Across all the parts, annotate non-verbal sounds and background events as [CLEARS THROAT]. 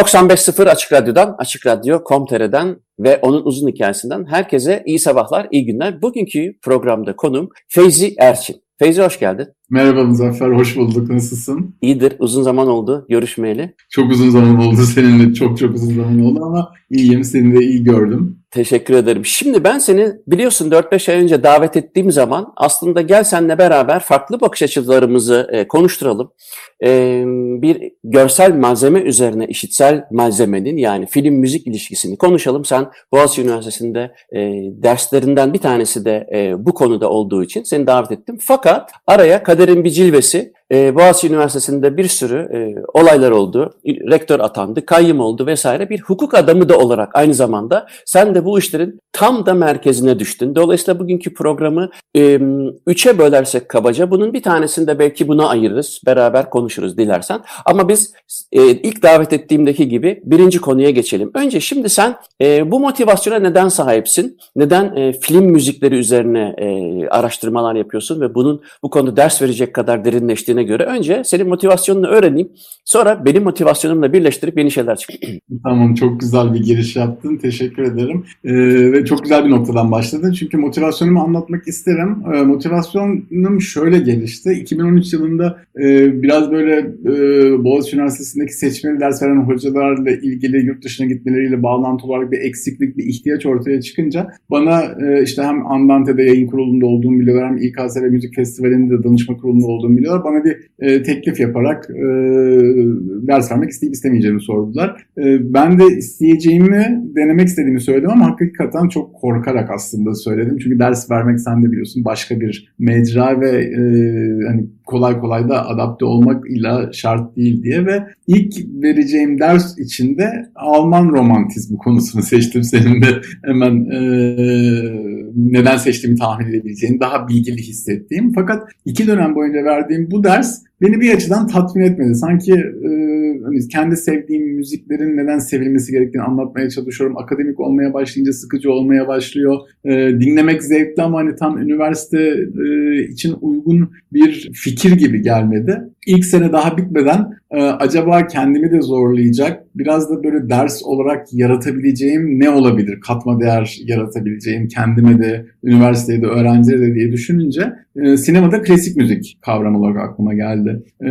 ...95.0 Açık Radyo'dan, Açık Radyo Com.tr'den ve onun uzun hikayesinden herkese iyi sabahlar, iyi günler. Bugünkü programda konum Feyzi Erçin. Feyzi hoş geldin. Merhaba Muzaffer, hoş bulduk. Nasılsın? İyidir, uzun zaman oldu görüşmeyeli. Çok uzun zaman oldu seninle, çok çok uzun zaman oldu ama iyiyim, seni de iyi gördüm. Teşekkür ederim. Şimdi ben seni biliyorsun 4-5 ay önce davet ettiğim zaman aslında gel seninle beraber farklı bakış açılarımızı e, konuşturalım. E, bir görsel malzeme üzerine işitsel malzemenin yani film müzik ilişkisini konuşalım. Sen Boğaziçi Üniversitesi'nde e, derslerinden bir tanesi de e, bu konuda olduğu için seni davet ettim. Fakat araya kaderin bir cilvesi e, Boğaziçi Üniversitesi'nde bir sürü e, olaylar oldu. Rektör atandı, kayyım oldu vesaire. Bir hukuk adamı da olarak aynı zamanda sen de bu işlerin tam da merkezine düştün. Dolayısıyla bugünkü programı e, üçe bölersek kabaca bunun bir tanesini de belki buna ayırırız. Beraber konuşuruz dilersen. Ama biz e, ilk davet ettiğimdeki gibi birinci konuya geçelim. Önce şimdi sen e, bu motivasyona neden sahipsin? Neden e, film müzikleri üzerine e, araştırmalar yapıyorsun ve bunun bu konuda ders verecek kadar derinleştiğini söylediğine göre önce senin motivasyonunu öğreneyim. Sonra benim motivasyonumla birleştirip yeni şeyler çıkayım. [CLEARS THROAT] tamam çok güzel bir giriş yaptın. Teşekkür ederim. Ee, ve çok güzel bir noktadan başladın. Çünkü motivasyonumu anlatmak isterim. Ee, motivasyonum şöyle gelişti. 2013 yılında e, biraz böyle e, Boğaziçi Üniversitesi'ndeki seçmeli ders veren hocalarla ilgili yurt dışına gitmeleriyle bağlantılı olarak bir eksiklik, bir ihtiyaç ortaya çıkınca bana e, işte hem Andante'de yayın kurulunda olduğumu biliyorlar hem İKSV Müzik Festivali'nde de danışma kurulunda olduğumu biliyorlar. Bana bir bir e, teklif yaparak e, ders vermek isteyip istemeyeceğimi sordular. E, ben de isteyeceğimi denemek istediğimi söyledim ama hakikaten çok korkarak aslında söyledim. Çünkü ders vermek sen de biliyorsun başka bir mecra ve e, hani kolay kolay da adapte olmak illa şart değil diye ve ilk vereceğim ders içinde Alman romantizmi konusunu [LAUGHS] seçtim. Senin de hemen e, neden seçtiğimi tahmin edebileceğin, daha bilgili hissettiğim. Fakat iki dönem boyunca verdiğim bu ders beni bir açıdan tatmin etmedi. Sanki e, hani kendi sevdiğim müziklerin neden sevilmesi gerektiğini anlatmaya çalışıyorum. Akademik olmaya başlayınca sıkıcı olmaya başlıyor. E, dinlemek zevkli ama hani tam üniversite e, için uygun bir fikir gibi gelmedi. İlk sene daha bitmeden e, acaba kendimi de zorlayacak, biraz da böyle ders olarak yaratabileceğim ne olabilir? Katma değer yaratabileceğim kendime de, üniversitede de, öğrencilere de diye düşününce e, sinemada klasik müzik kavramı olarak aklıma geldi. E,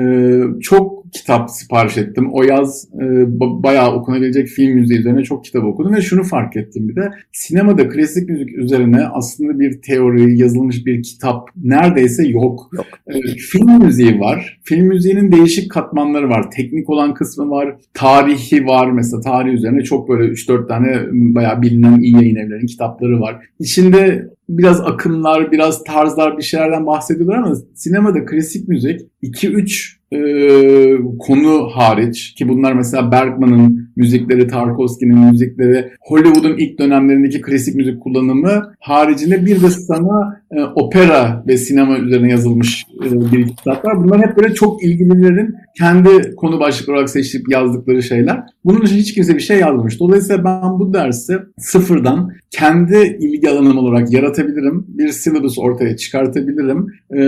çok kitap sipariş ettim. O yaz e, bayağı okunabilecek film müziği üzerine çok kitap okudum ve şunu fark ettim bir de. Sinemada klasik müzik üzerine aslında bir teori, yazılmış bir kitap neredeyse yok. yok. E, film müziği var. Film müziğinin değişik katmanları var. Teknik olan kısmı var. Tarihi var. Mesela tarih üzerine çok böyle 3-4 tane bayağı bilinen iyi yayın evlerinin kitapları var. İçinde biraz akımlar, biraz tarzlar bir şeylerden bahsediyorlar ama sinemada klasik müzik 2-3 e, konu hariç ki bunlar mesela Bergman'ın müzikleri, Tarkovski'nin müzikleri, Hollywood'un ilk dönemlerindeki klasik müzik kullanımı haricinde bir de sana e, opera ve sinema üzerine yazılmış e, bir kitap var. Bunlar hep böyle çok ilgililerin kendi konu başlıkları olarak seçip yazdıkları şeyler. Bunun için hiç kimse bir şey yazmamış. Dolayısıyla ben bu dersi sıfırdan kendi ilgi alanım olarak yaratabilirim. Bir syllabus ortaya çıkartabilirim. E,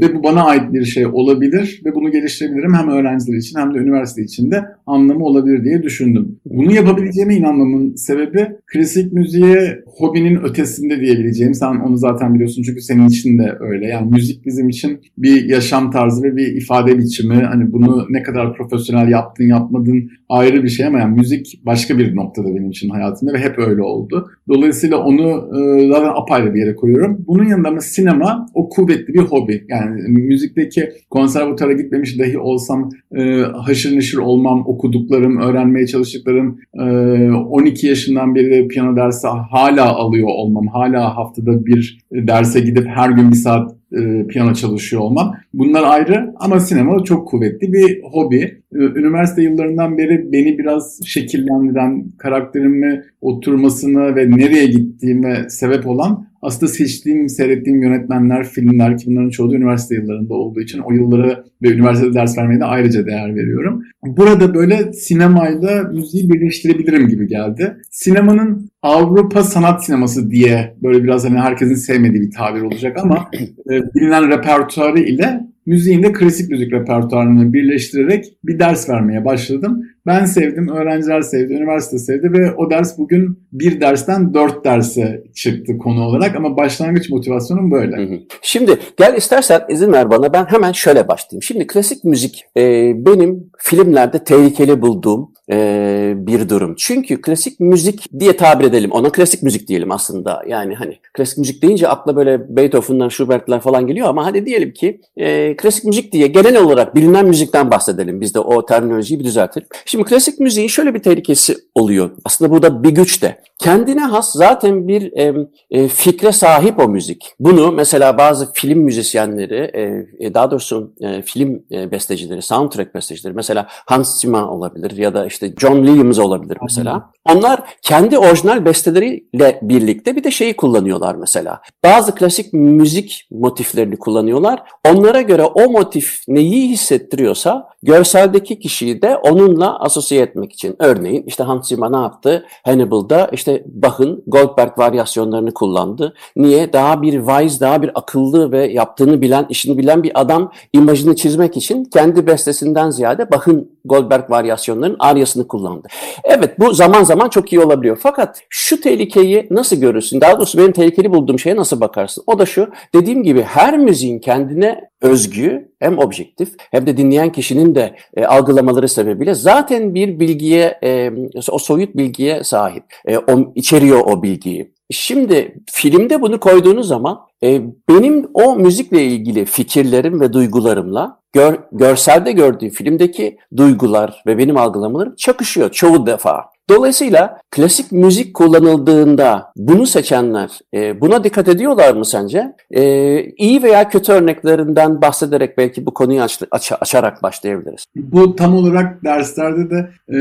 ve bu bana ait bir şey olabilir ve bunu geliştirebilirim hem öğrenciler için hem de üniversite için de anlamı olabilir diye düşündüm. Bunu yapabileceğime inanmamın sebebi klasik müziğe hobinin ötesinde diyebileceğim. Sen onu zaten biliyorsun çünkü senin için de öyle. Yani müzik bizim için bir yaşam tarzı ve bir ifade biçimi. Hani bunu ne kadar profesyonel yaptın yapmadın ayrı bir şey ama yani müzik başka bir noktada benim için hayatımda ve hep öyle oldu. Dolayısıyla onu e, zaten apayrı bir yere koyuyorum. Bunun yanında ama sinema o kuvvetli bir hobi. Yani müzikteki konservatuvara gitmemiş dahi olsam e, haşır neşir olmam, okuduklarım, öğrenmeye çalıştıklarım, e, 12 yaşından beri piyano dersi hala alıyor olmam, hala haftada bir derse gidip her gün bir saat e, piyano çalışıyor olmam. Bunlar ayrı ama sinema çok kuvvetli bir hobi. Üniversite yıllarından beri beni biraz şekillendiren, karakterimi oturmasını ve nereye gittiğime sebep olan aslında seçtiğim, seyrettiğim yönetmenler, filmler ki bunların çoğu da üniversite yıllarında olduğu için o yılları ve üniversitede ders vermeye de ayrıca değer veriyorum. Burada böyle sinemayla müziği birleştirebilirim gibi geldi. Sinemanın Avrupa sanat sineması diye böyle biraz hani herkesin sevmediği bir tabir olacak ama e, bilinen repertuarı ile müziğin de klasik müzik repertuarını birleştirerek bir ders vermeye başladım. Ben sevdim, öğrenciler sevdi, üniversite sevdi ve o ders bugün bir dersten dört derse çıktı konu olarak ama başlangıç motivasyonum böyle. Şimdi gel istersen izin ver bana ben hemen şöyle başlayayım. Şimdi klasik müzik e, benim filmlerde tehlikeli bulduğum e, bir durum. Çünkü klasik müzik diye tabir edelim. Ona klasik müzik diyelim aslında. Yani hani klasik müzik deyince akla böyle Beethoven'dan, Schubert'ler falan geliyor ama hadi diyelim ki e, klasik müzik diye genel olarak bilinen müzikten bahsedelim. Biz de o terminolojiyi bir düzeltelim. Şimdi klasik müziğin şöyle bir tehlikesi oluyor. Aslında bu da bir güç de. Kendine has zaten bir e, e, fikre sahip o müzik. Bunu mesela bazı film müzisyenleri, e, e daha doğrusu e, film e, bestecileri, soundtrack bestecileri, mesela Hans Zimmer olabilir ya da işte John Williams olabilir mesela. Onlar kendi orijinal besteleriyle birlikte bir de şeyi kullanıyorlar mesela. Bazı klasik müzik motiflerini kullanıyorlar. Onlara göre o motif neyi hissettiriyorsa görseldeki kişiyi de onunla asosiye etmek için. Örneğin işte Hans Zimmer ne yaptı? Hannibal'da işte Bach'ın Goldberg varyasyonlarını kullandı. Niye? Daha bir wise, daha bir akıllı ve yaptığını bilen, işini bilen bir adam imajını çizmek için kendi bestesinden ziyade Bach'ın Goldberg varyasyonlarının aryasını kullandı. Evet bu zaman zaman çok iyi olabiliyor. Fakat şu tehlikeyi nasıl görürsün? Daha doğrusu benim tehlikeli bulduğum şeye nasıl bakarsın? O da şu. Dediğim gibi her müziğin kendine özgü hem objektif hem de dinleyen kişinin de e, algılamaları sebebiyle zaten bir bilgiye e, o soyut bilgiye sahip. E, o, içeriyor o bilgiyi. Şimdi filmde bunu koyduğunuz zaman e, benim o müzikle ilgili fikirlerim ve duygularımla gör, görselde gördüğüm filmdeki duygular ve benim algılamalarım çakışıyor çoğu defa. Dolayısıyla klasik müzik kullanıldığında bunu seçenler e, buna dikkat ediyorlar mı sence? E, iyi veya kötü örneklerinden bahsederek belki bu konuyu aç, aç, açarak başlayabiliriz. Bu tam olarak derslerde de e,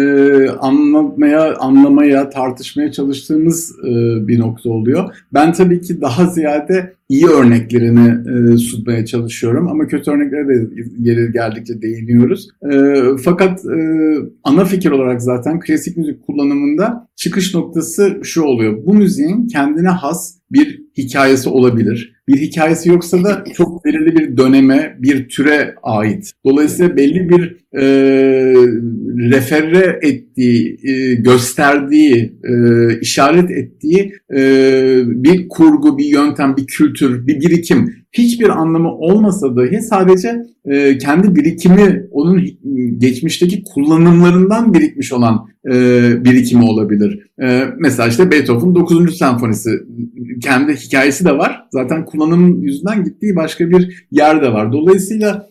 anlatmaya, anlamaya, tartışmaya çalıştığımız e, bir nokta oluyor. Ben tabii ki daha ziyade iyi örneklerini e, sunmaya çalışıyorum ama kötü örneklere de yeri geldikçe değiniyoruz. E, fakat e, ana fikir olarak zaten klasik müzik kullanımında çıkış noktası şu oluyor. Bu müziğin kendine has bir hikayesi olabilir. Bir hikayesi yoksa da çok belirli bir döneme, bir türe ait. Dolayısıyla belli bir e, refere ettiği, e, gösterdiği, e, işaret ettiği e, bir kurgu, bir yöntem, bir kültür, bir birikim hiçbir anlamı olmasa dahi sadece e, kendi birikimi, onun geçmişteki kullanımlarından birikmiş olan e, birikimi olabilir. E, mesela işte Beethoven 9. senfonisi kendi hikayesi de var. Zaten kullanım yüzünden gittiği başka bir yer de var. Dolayısıyla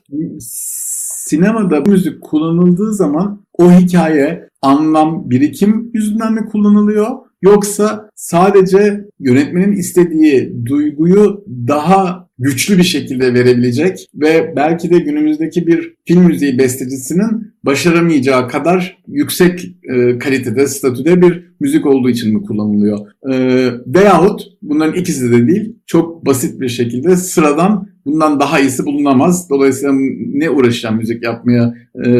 sinemada müzik kullanıldığı zaman o hikaye, anlam, birikim yüzünden mi kullanılıyor? Yoksa sadece yönetmenin istediği duyguyu daha güçlü bir şekilde verebilecek ve belki de günümüzdeki bir film müziği bestecisinin başaramayacağı kadar yüksek e, kalitede, statüde bir müzik olduğu için mi kullanılıyor? E, veyahut bunların ikisi de değil, çok basit bir şekilde sıradan bundan daha iyisi bulunamaz. Dolayısıyla ne uğraşacağım müzik yapmaya, e,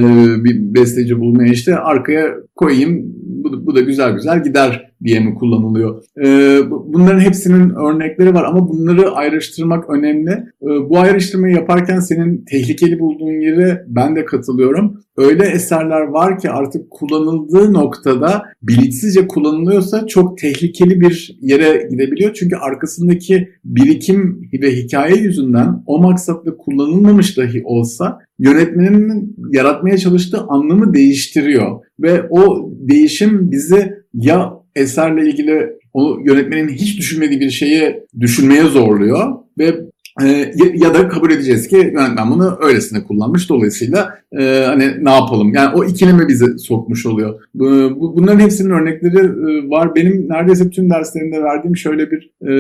bir besteci bulmaya işte arkaya koyayım, bu, bu da güzel güzel gider diye mi kullanılıyor? E, bunların hepsinin örnekleri var ama bunları ayrıştırmak önemli. E, bu ayrıştırmayı yaparken senin tehlikeli bulduğun yere ben de katılıyorum. Öyle eserler var ki artık kullanıldığı noktada bilinçsizce kullanılıyorsa çok tehlikeli bir yere gidebiliyor. Çünkü arkasındaki birikim ve hikaye yüzünden o maksatla kullanılmamış dahi olsa yönetmenin yaratmaya çalıştığı anlamı değiştiriyor. Ve o değişim bizi ya eserle ilgili o yönetmenin hiç düşünmediği bir şeyi düşünmeye zorluyor ve e, ya da kabul edeceğiz ki yönetmen bunu öylesine kullanmış. Dolayısıyla e, hani ne yapalım? Yani o ikileme bizi sokmuş oluyor. Bu, bu, bunların hepsinin örnekleri e, var. Benim neredeyse tüm derslerimde verdiğim şöyle bir e,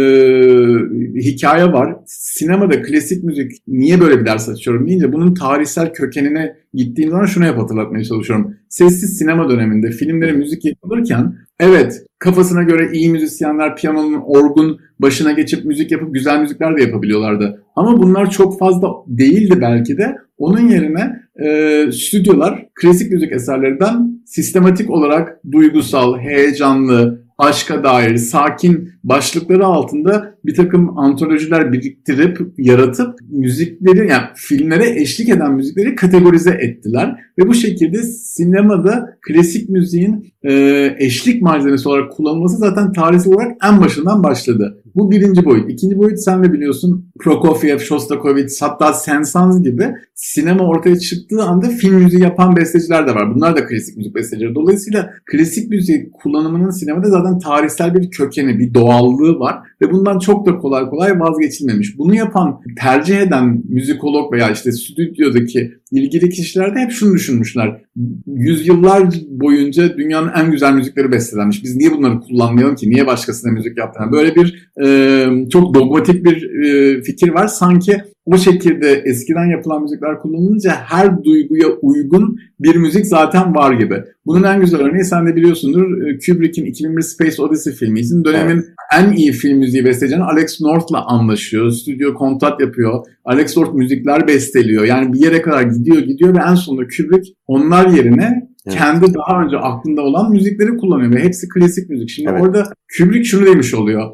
hikaye var. Sinemada klasik müzik niye böyle bir ders açıyorum deyince bunun tarihsel kökenine gittiğim zaman şunu hep hatırlatmaya çalışıyorum. Sessiz sinema döneminde filmlere müzik yapılırken evet kafasına göre iyi müzisyenler piyanonun orgun başına geçip müzik yapıp güzel müzikler de yapabiliyorlardı. Ama bunlar çok fazla değildi belki de. Onun yerine e, stüdyolar klasik müzik eserlerinden sistematik olarak duygusal, heyecanlı, aşka dair sakin başlıkları altında bir takım antolojiler biriktirip, yaratıp müzikleri yani filmlere eşlik eden müzikleri kategorize ettiler. Ve bu şekilde sinemada klasik müziğin e, eşlik malzemesi olarak kullanılması zaten tarihsel olarak en başından başladı. Bu birinci boyut. İkinci boyut sen de biliyorsun Prokofiev, Shostakovich hatta Saint-Saëns gibi sinema ortaya çıktığı anda film müziği yapan besteciler de var. Bunlar da klasik müzik bestecileri. Dolayısıyla klasik müzik kullanımının sinemada zaten tarihsel bir kökeni, bir doğallığı var ve bundan çok da kolay kolay vazgeçilmemiş. Bunu yapan, tercih eden müzikolog veya işte stüdyodaki ilgili kişiler de hep şunu düşünmüşler. Yüzyıllar boyunca dünyanın en güzel müzikleri bestelenmiş. Biz niye bunları kullanmayalım ki? Niye başkasına müzik yaptığına? Böyle bir e, çok dogmatik bir e, fikir var. Sanki o şekilde eskiden yapılan müzikler kullanılınca her duyguya uygun bir müzik zaten var gibi. Bunun en güzel örneği sen de biliyorsundur. Kubrick'in 2001 Space Odyssey filmi için dönemin evet. en iyi film müziği bestecen Alex North'la anlaşıyor. Stüdyo kontrat yapıyor. Alex North müzikler besteliyor. Yani bir yere kadar gidiyor gidiyor ve en sonunda Kubrick onlar yerine Evet. Kendi daha önce aklında olan müzikleri kullanıyor ve hepsi klasik müzik. Şimdi evet. orada Kubrick şunu demiş oluyor.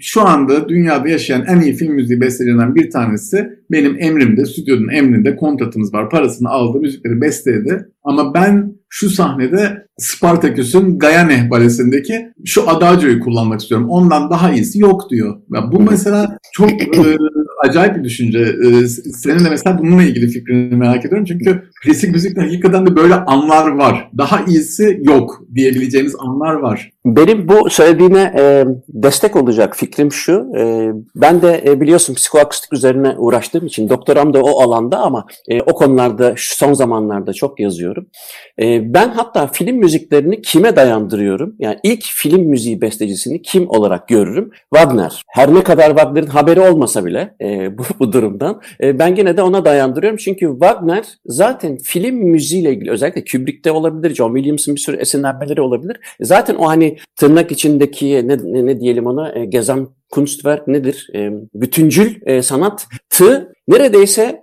Şu anda dünyada yaşayan en iyi film müziği bestelerinden bir tanesi benim emrimde, stüdyonun emrinde kontratımız var. Parasını aldı, müzikleri besteledi. Ama ben şu sahnede Spartaküs'ün Gayane balesindeki şu Adagio'yu kullanmak istiyorum. Ondan daha iyisi yok diyor. Ya bu mesela çok e, acayip bir düşünce. E, senin de mesela bununla ilgili fikrini merak ediyorum. Çünkü klasik müzikte hakikaten de böyle anlar var. Daha iyisi yok diyebileceğimiz anlar var. Benim bu söylediğine e, destek olacak fikrim şu. E, ben de e, biliyorsun psikoakustik üzerine uğraştığım için doktoram da o alanda ama e, o konularda son zamanlarda çok yazıyorum. E, ben hatta film müziklerini kime dayandırıyorum? Yani ilk film müziği bestecisini kim olarak görürüm? Wagner. Her ne kadar Wagner'in haberi olmasa bile e, bu, bu durumdan e, ben yine de ona dayandırıyorum. Çünkü Wagner zaten film müziğiyle ilgili özellikle Kubrick'te olabilir, John Williams'ın bir sürü esinlenmeleri olabilir. Zaten o hani tırnak içindeki ne, ne, ne diyelim ona e, gezem Kunstwerk nedir? E, bütüncül e, sanatı neredeyse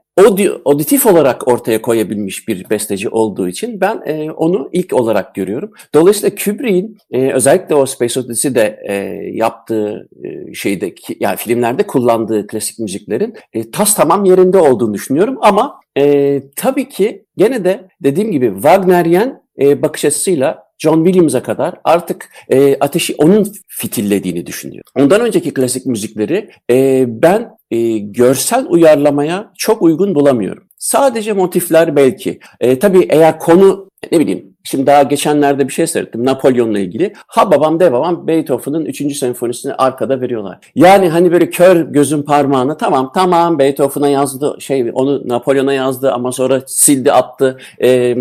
auditif olarak ortaya koyabilmiş bir besteci olduğu için ben e, onu ilk olarak görüyorum. Dolayısıyla Kubrick'in e, özellikle o Space Odyssey'de e, yaptığı e, şeyde yani filmlerde kullandığı klasik müziklerin e, tas tamam yerinde olduğunu düşünüyorum ama e, tabii ki gene de dediğim gibi Wagneryen e, bakış açısıyla John Williams'a kadar artık e, ateşi onun fitillediğini düşünüyor. Ondan önceki klasik müzikleri e, ben e, görsel uyarlamaya çok uygun bulamıyorum. Sadece motifler belki. E, tabii eğer konu ne bileyim Şimdi daha geçenlerde bir şey seyrettim Napolyon'la ilgili. Ha babam de babam Beethoven'ın 3. senfonisini arkada veriyorlar. Yani hani böyle kör gözün parmağını tamam tamam Beethoven'a yazdı şey onu Napolyon'a yazdı ama sonra sildi attı e,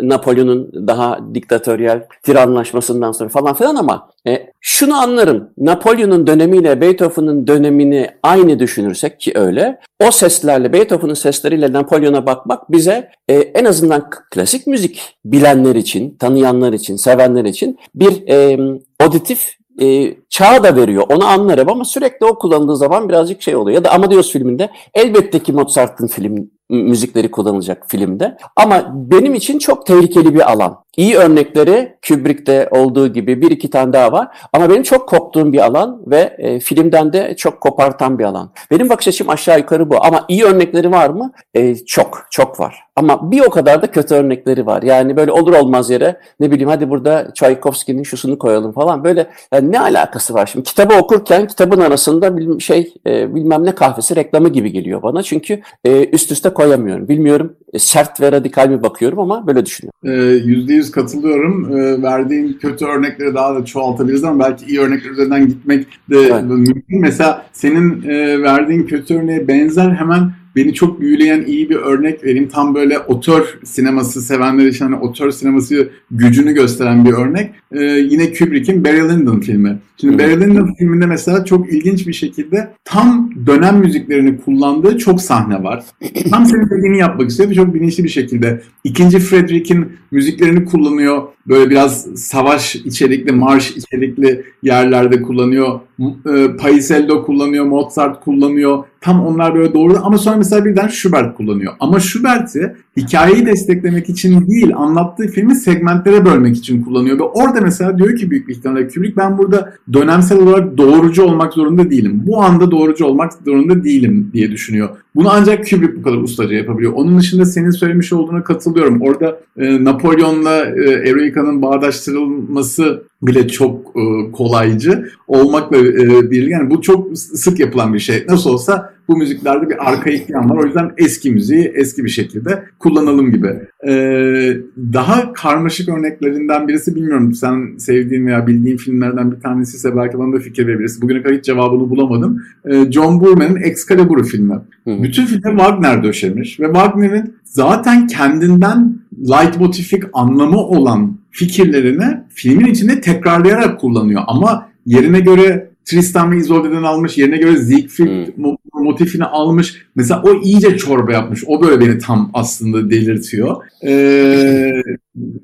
Napolyon'un daha diktatöryel tiranlaşmasından sonra falan filan ama e, şunu anlarım. Napolyon'un dönemiyle Beethoven'ın dönemini aynı düşünürsek ki öyle. O seslerle Beethoven'ın sesleriyle Napolyon'a bakmak bize e, en azından klasik müzik bilenler için, tanıyanlar için, sevenler için bir e, auditif e, çağ da veriyor. Onu anlarım ama sürekli o kullanıldığı zaman birazcık şey oluyor. Ya da Amadeus filminde elbette ki Mozart'ın film müzikleri kullanılacak filmde. Ama benim için çok tehlikeli bir alan. İyi örnekleri Kubrick'te olduğu gibi bir iki tane daha var. Ama benim çok korktuğum bir alan ve e, filmden de çok kopartan bir alan. Benim bakış açım aşağı yukarı bu. Ama iyi örnekleri var mı? E, çok, çok var. Ama bir o kadar da kötü örnekleri var. Yani böyle olur olmaz yere ne bileyim hadi burada Tchaikovsky'nin şusunu koyalım falan. Böyle yani ne alakası var şimdi? Kitabı okurken kitabın arasında şey e, bilmem ne kahvesi reklamı gibi geliyor bana. Çünkü e, üst üste koyamıyorum. Bilmiyorum e, sert ve radikal mi bakıyorum ama böyle düşünüyorum. Ee, yüzde yüz katılıyorum. Ee, verdiğin kötü örnekleri daha da çoğaltabiliriz ama belki iyi örnekler üzerinden gitmek de evet. mümkün. Mesela senin e, verdiğin kötü örneğe benzer hemen beni çok büyüleyen iyi bir örnek vereyim. Tam böyle otör sineması sevenler için hani otör sineması gücünü gösteren bir örnek. Ee, yine Kubrick'in Barry Lyndon filmi. Şimdi Barry Lyndon filminde mesela çok ilginç bir şekilde tam dönem müziklerini kullandığı çok sahne var. Tam senin dediğini yapmak istiyor ve çok bilinçli bir şekilde. İkinci Frederick'in müziklerini kullanıyor. Böyle biraz savaş içerikli, marş içerikli yerlerde kullanıyor. E, Paisiello kullanıyor, Mozart kullanıyor. Tam onlar böyle doğru ama sonra mesela birden Schubert kullanıyor. Ama Schubert'i hikayeyi desteklemek için değil, anlattığı filmi segmentlere bölmek için kullanıyor. Ve orada mesela diyor ki büyük bir ihtimalle Kubrick ben burada dönemsel olarak doğrucu olmak zorunda değilim. Bu anda doğrucu olmak zorunda değilim diye düşünüyor. Bunu ancak Kubrick bu kadar ustaca yapabiliyor. Onun dışında senin söylemiş olduğuna katılıyorum. Orada e, Napolyon'la e, Eroika'nın bağdaştırılması bile çok e, kolaycı olmakla e, birlikte yani bu çok sık yapılan bir şey. Nasıl olsa bu müziklerde bir arkaik yan var. O yüzden eski müziği eski bir şekilde kullanalım gibi. Ee, daha karmaşık örneklerinden birisi bilmiyorum. Sen sevdiğin veya bildiğin filmlerden bir tanesi ise belki bana da fikir verebilirsin. Bugüne kadar hiç cevabını bulamadım. Ee, John Boorman'ın Excalibur filmi. Hı. Bütün filmi Wagner döşemiş ve Wagner'in zaten kendinden leitmotifik anlamı olan fikirlerini filmin içinde tekrarlayarak kullanıyor. Ama yerine göre Tristan ve Isolde'den almış. Yerine göre Siegfried hmm. Motifini almış. Mesela o iyice çorba yapmış. O böyle beni tam aslında delirtiyor. Ee,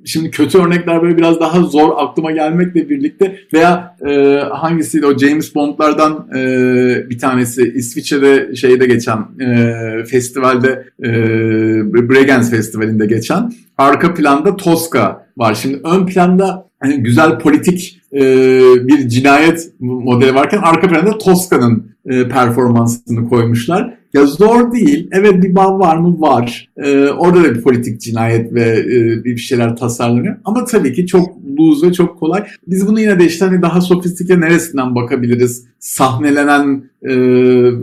şimdi kötü örnekler böyle biraz daha zor aklıma gelmekle birlikte veya e, hangisiydi o James Bond'lardan e, bir tanesi İsviçre'de şeyde geçen e, festivalde e, Bregenz Festivali'nde geçen arka planda Tosca var. Şimdi ön planda hani güzel politik e, bir cinayet modeli varken arka planda Tosca'nın e, performansını koymuşlar. Ya zor değil. Evet bir bağ var mı? Var. Ee, orada da bir politik cinayet ve e, bir şeyler tasarlanıyor. Ama tabii ki çok loose ve çok kolay. Biz bunu yine de işte hani daha sofistike neresinden bakabiliriz? Sahnelenen e,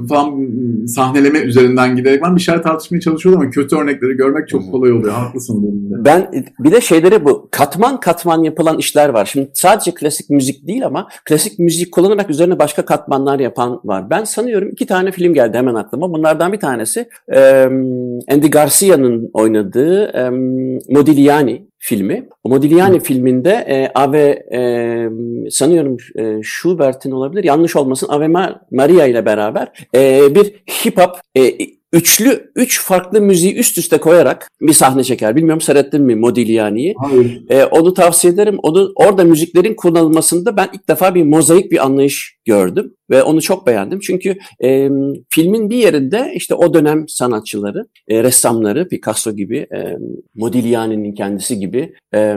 falan sahneleme üzerinden giderek ben bir şeyler tartışmaya çalışıyordum ama kötü örnekleri görmek çok kolay oluyor. Haklısın benimle. Ben bir de şeyleri bu katman katman yapılan işler var. Şimdi sadece klasik müzik değil ama klasik müzik kullanarak üzerine başka katmanlar yapan var. Ben sanıyorum iki tane film geldi hemen aklıma. Bunlardan bir tanesi e, Andy Garcia'nın oynadığı e, Modigliani filmi. Modigliani Hı. filminde e, Ave e, sanıyorum e, Schubert'in olabilir yanlış olmasın Ave Maria ile beraber e, bir hip hop e, üçlü, üç farklı müziği üst üste koyarak bir sahne çeker. Bilmiyorum seyrettin mi Modigliani'yi? Hayır. Ee, onu tavsiye ederim. Onu, orada müziklerin kullanılmasında ben ilk defa bir mozaik bir anlayış gördüm ve onu çok beğendim. Çünkü e, filmin bir yerinde işte o dönem sanatçıları, e, ressamları, Picasso gibi, e, Modigliani'nin kendisi gibi e,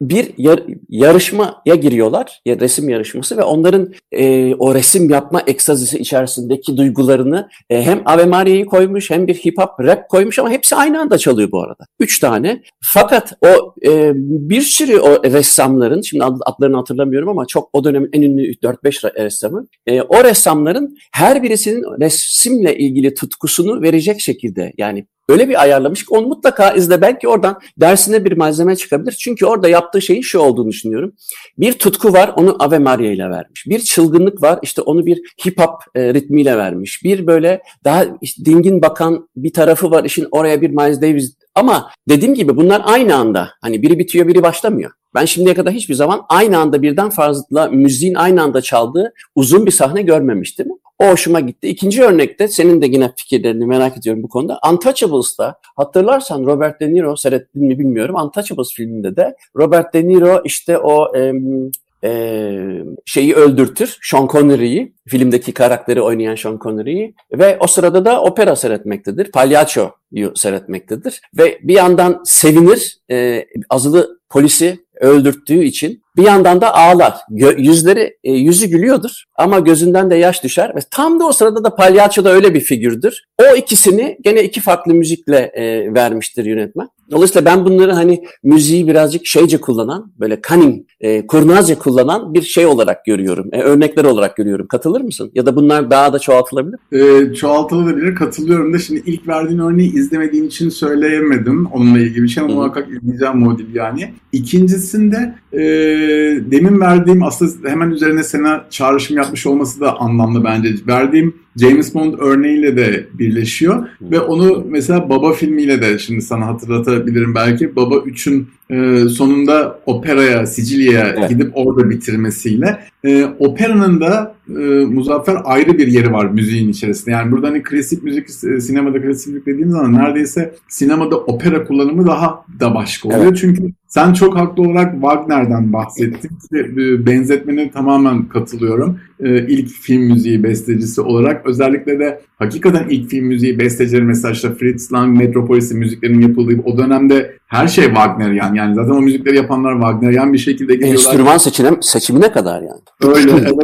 bir yar, yarışmaya giriyorlar, ya, resim yarışması ve onların e, o resim yapma ekstazisi içerisindeki duygularını e, hem Ave Maria'yı koymuş hem bir hip hop rap koymuş ama hepsi aynı anda çalıyor bu arada. Üç tane. Fakat o e, bir sürü o ressamların, şimdi adlarını hatırlamıyorum ama çok o dönemin en ünlü 4-5 ressamı, e, o ressamların her birisinin resimle ilgili tutkusunu verecek şekilde yani öyle bir ayarlamış ki onu mutlaka izle. Belki oradan dersine bir malzeme çıkabilir. Çünkü orada yaptığı şeyin şu olduğunu düşünüyorum. Bir tutku var onu Ave Maria ile vermiş. Bir çılgınlık var işte onu bir hip hop e, ritmiyle vermiş. Bir böyle daha işte, dingin bakan bir tarafı var işin oraya bir Miles Davis ama dediğim gibi bunlar aynı anda. Hani biri bitiyor biri başlamıyor. Ben şimdiye kadar hiçbir zaman aynı anda birden fazla müziğin aynı anda çaldığı uzun bir sahne görmemiştim. O hoşuma gitti. İkinci örnekte senin de yine fikirlerini merak ediyorum bu konuda. Untouchables'ta hatırlarsan Robert De Niro seyrettin mi bilmiyorum. Untouchables filminde de Robert De Niro işte o e, e, şeyi öldürtür, Sean Connery'i, filmdeki karakteri oynayan Sean Connery'i ve o sırada da opera seyretmektedir, palyaçoyu seyretmektedir ve bir yandan sevinir, e, azılı polisi öldürttüğü için bir yandan da ağlar. Gö- yüzleri e, yüzü gülüyordur ama gözünden de yaş düşer ve tam da o sırada da palyaço da öyle bir figürdür. O ikisini gene iki farklı müzikle e, vermiştir yönetmen. Dolayısıyla ben bunları hani müziği birazcık şeyce kullanan, böyle cunning, e, kurnazca kullanan bir şey olarak görüyorum. E, örnekler olarak görüyorum. Katılır mısın? Ya da bunlar daha da çoğaltılabilir? E, çoğaltılabilir. Katılıyorum da şimdi ilk verdiğin örneği izlemediğim için söyleyemedim. Onunla ilgili bir şey ama muhakkak izleyeceğim modül yani. İkincisinde e, demin verdiğim aslında hemen üzerine sana çağrışım yapmış olması da anlamlı bence. Verdiğim James Bond örneğiyle de birleşiyor ve onu mesela Baba filmiyle de şimdi sana hatırlatabilirim belki. Baba 3'ün e, sonunda operaya, Sicilya'ya evet. gidip orada bitirmesiyle e, operanın da e, Muzaffer ayrı bir yeri var müziğin içerisinde. Yani burada hani klasik müzik, sinemada klasik müzik dediğim zaman neredeyse sinemada opera kullanımı daha da başka oluyor. Evet. Çünkü sen çok haklı olarak Wagner'den bahsettin. Benzetmene tamamen katılıyorum. E, ilk film müziği bestecisi olarak. Özellikle de hakikaten ilk film müziği bestecileri mesela işte Fritz Lang, Metropolis'in müziklerinin yapıldığı o dönemde her şey Wagner yani. Yani zaten o müzikleri yapanlar Wagner yani bir şekilde gidiyorlar. Enstrüman seçimine, seçimine kadar yani. Öyle evet.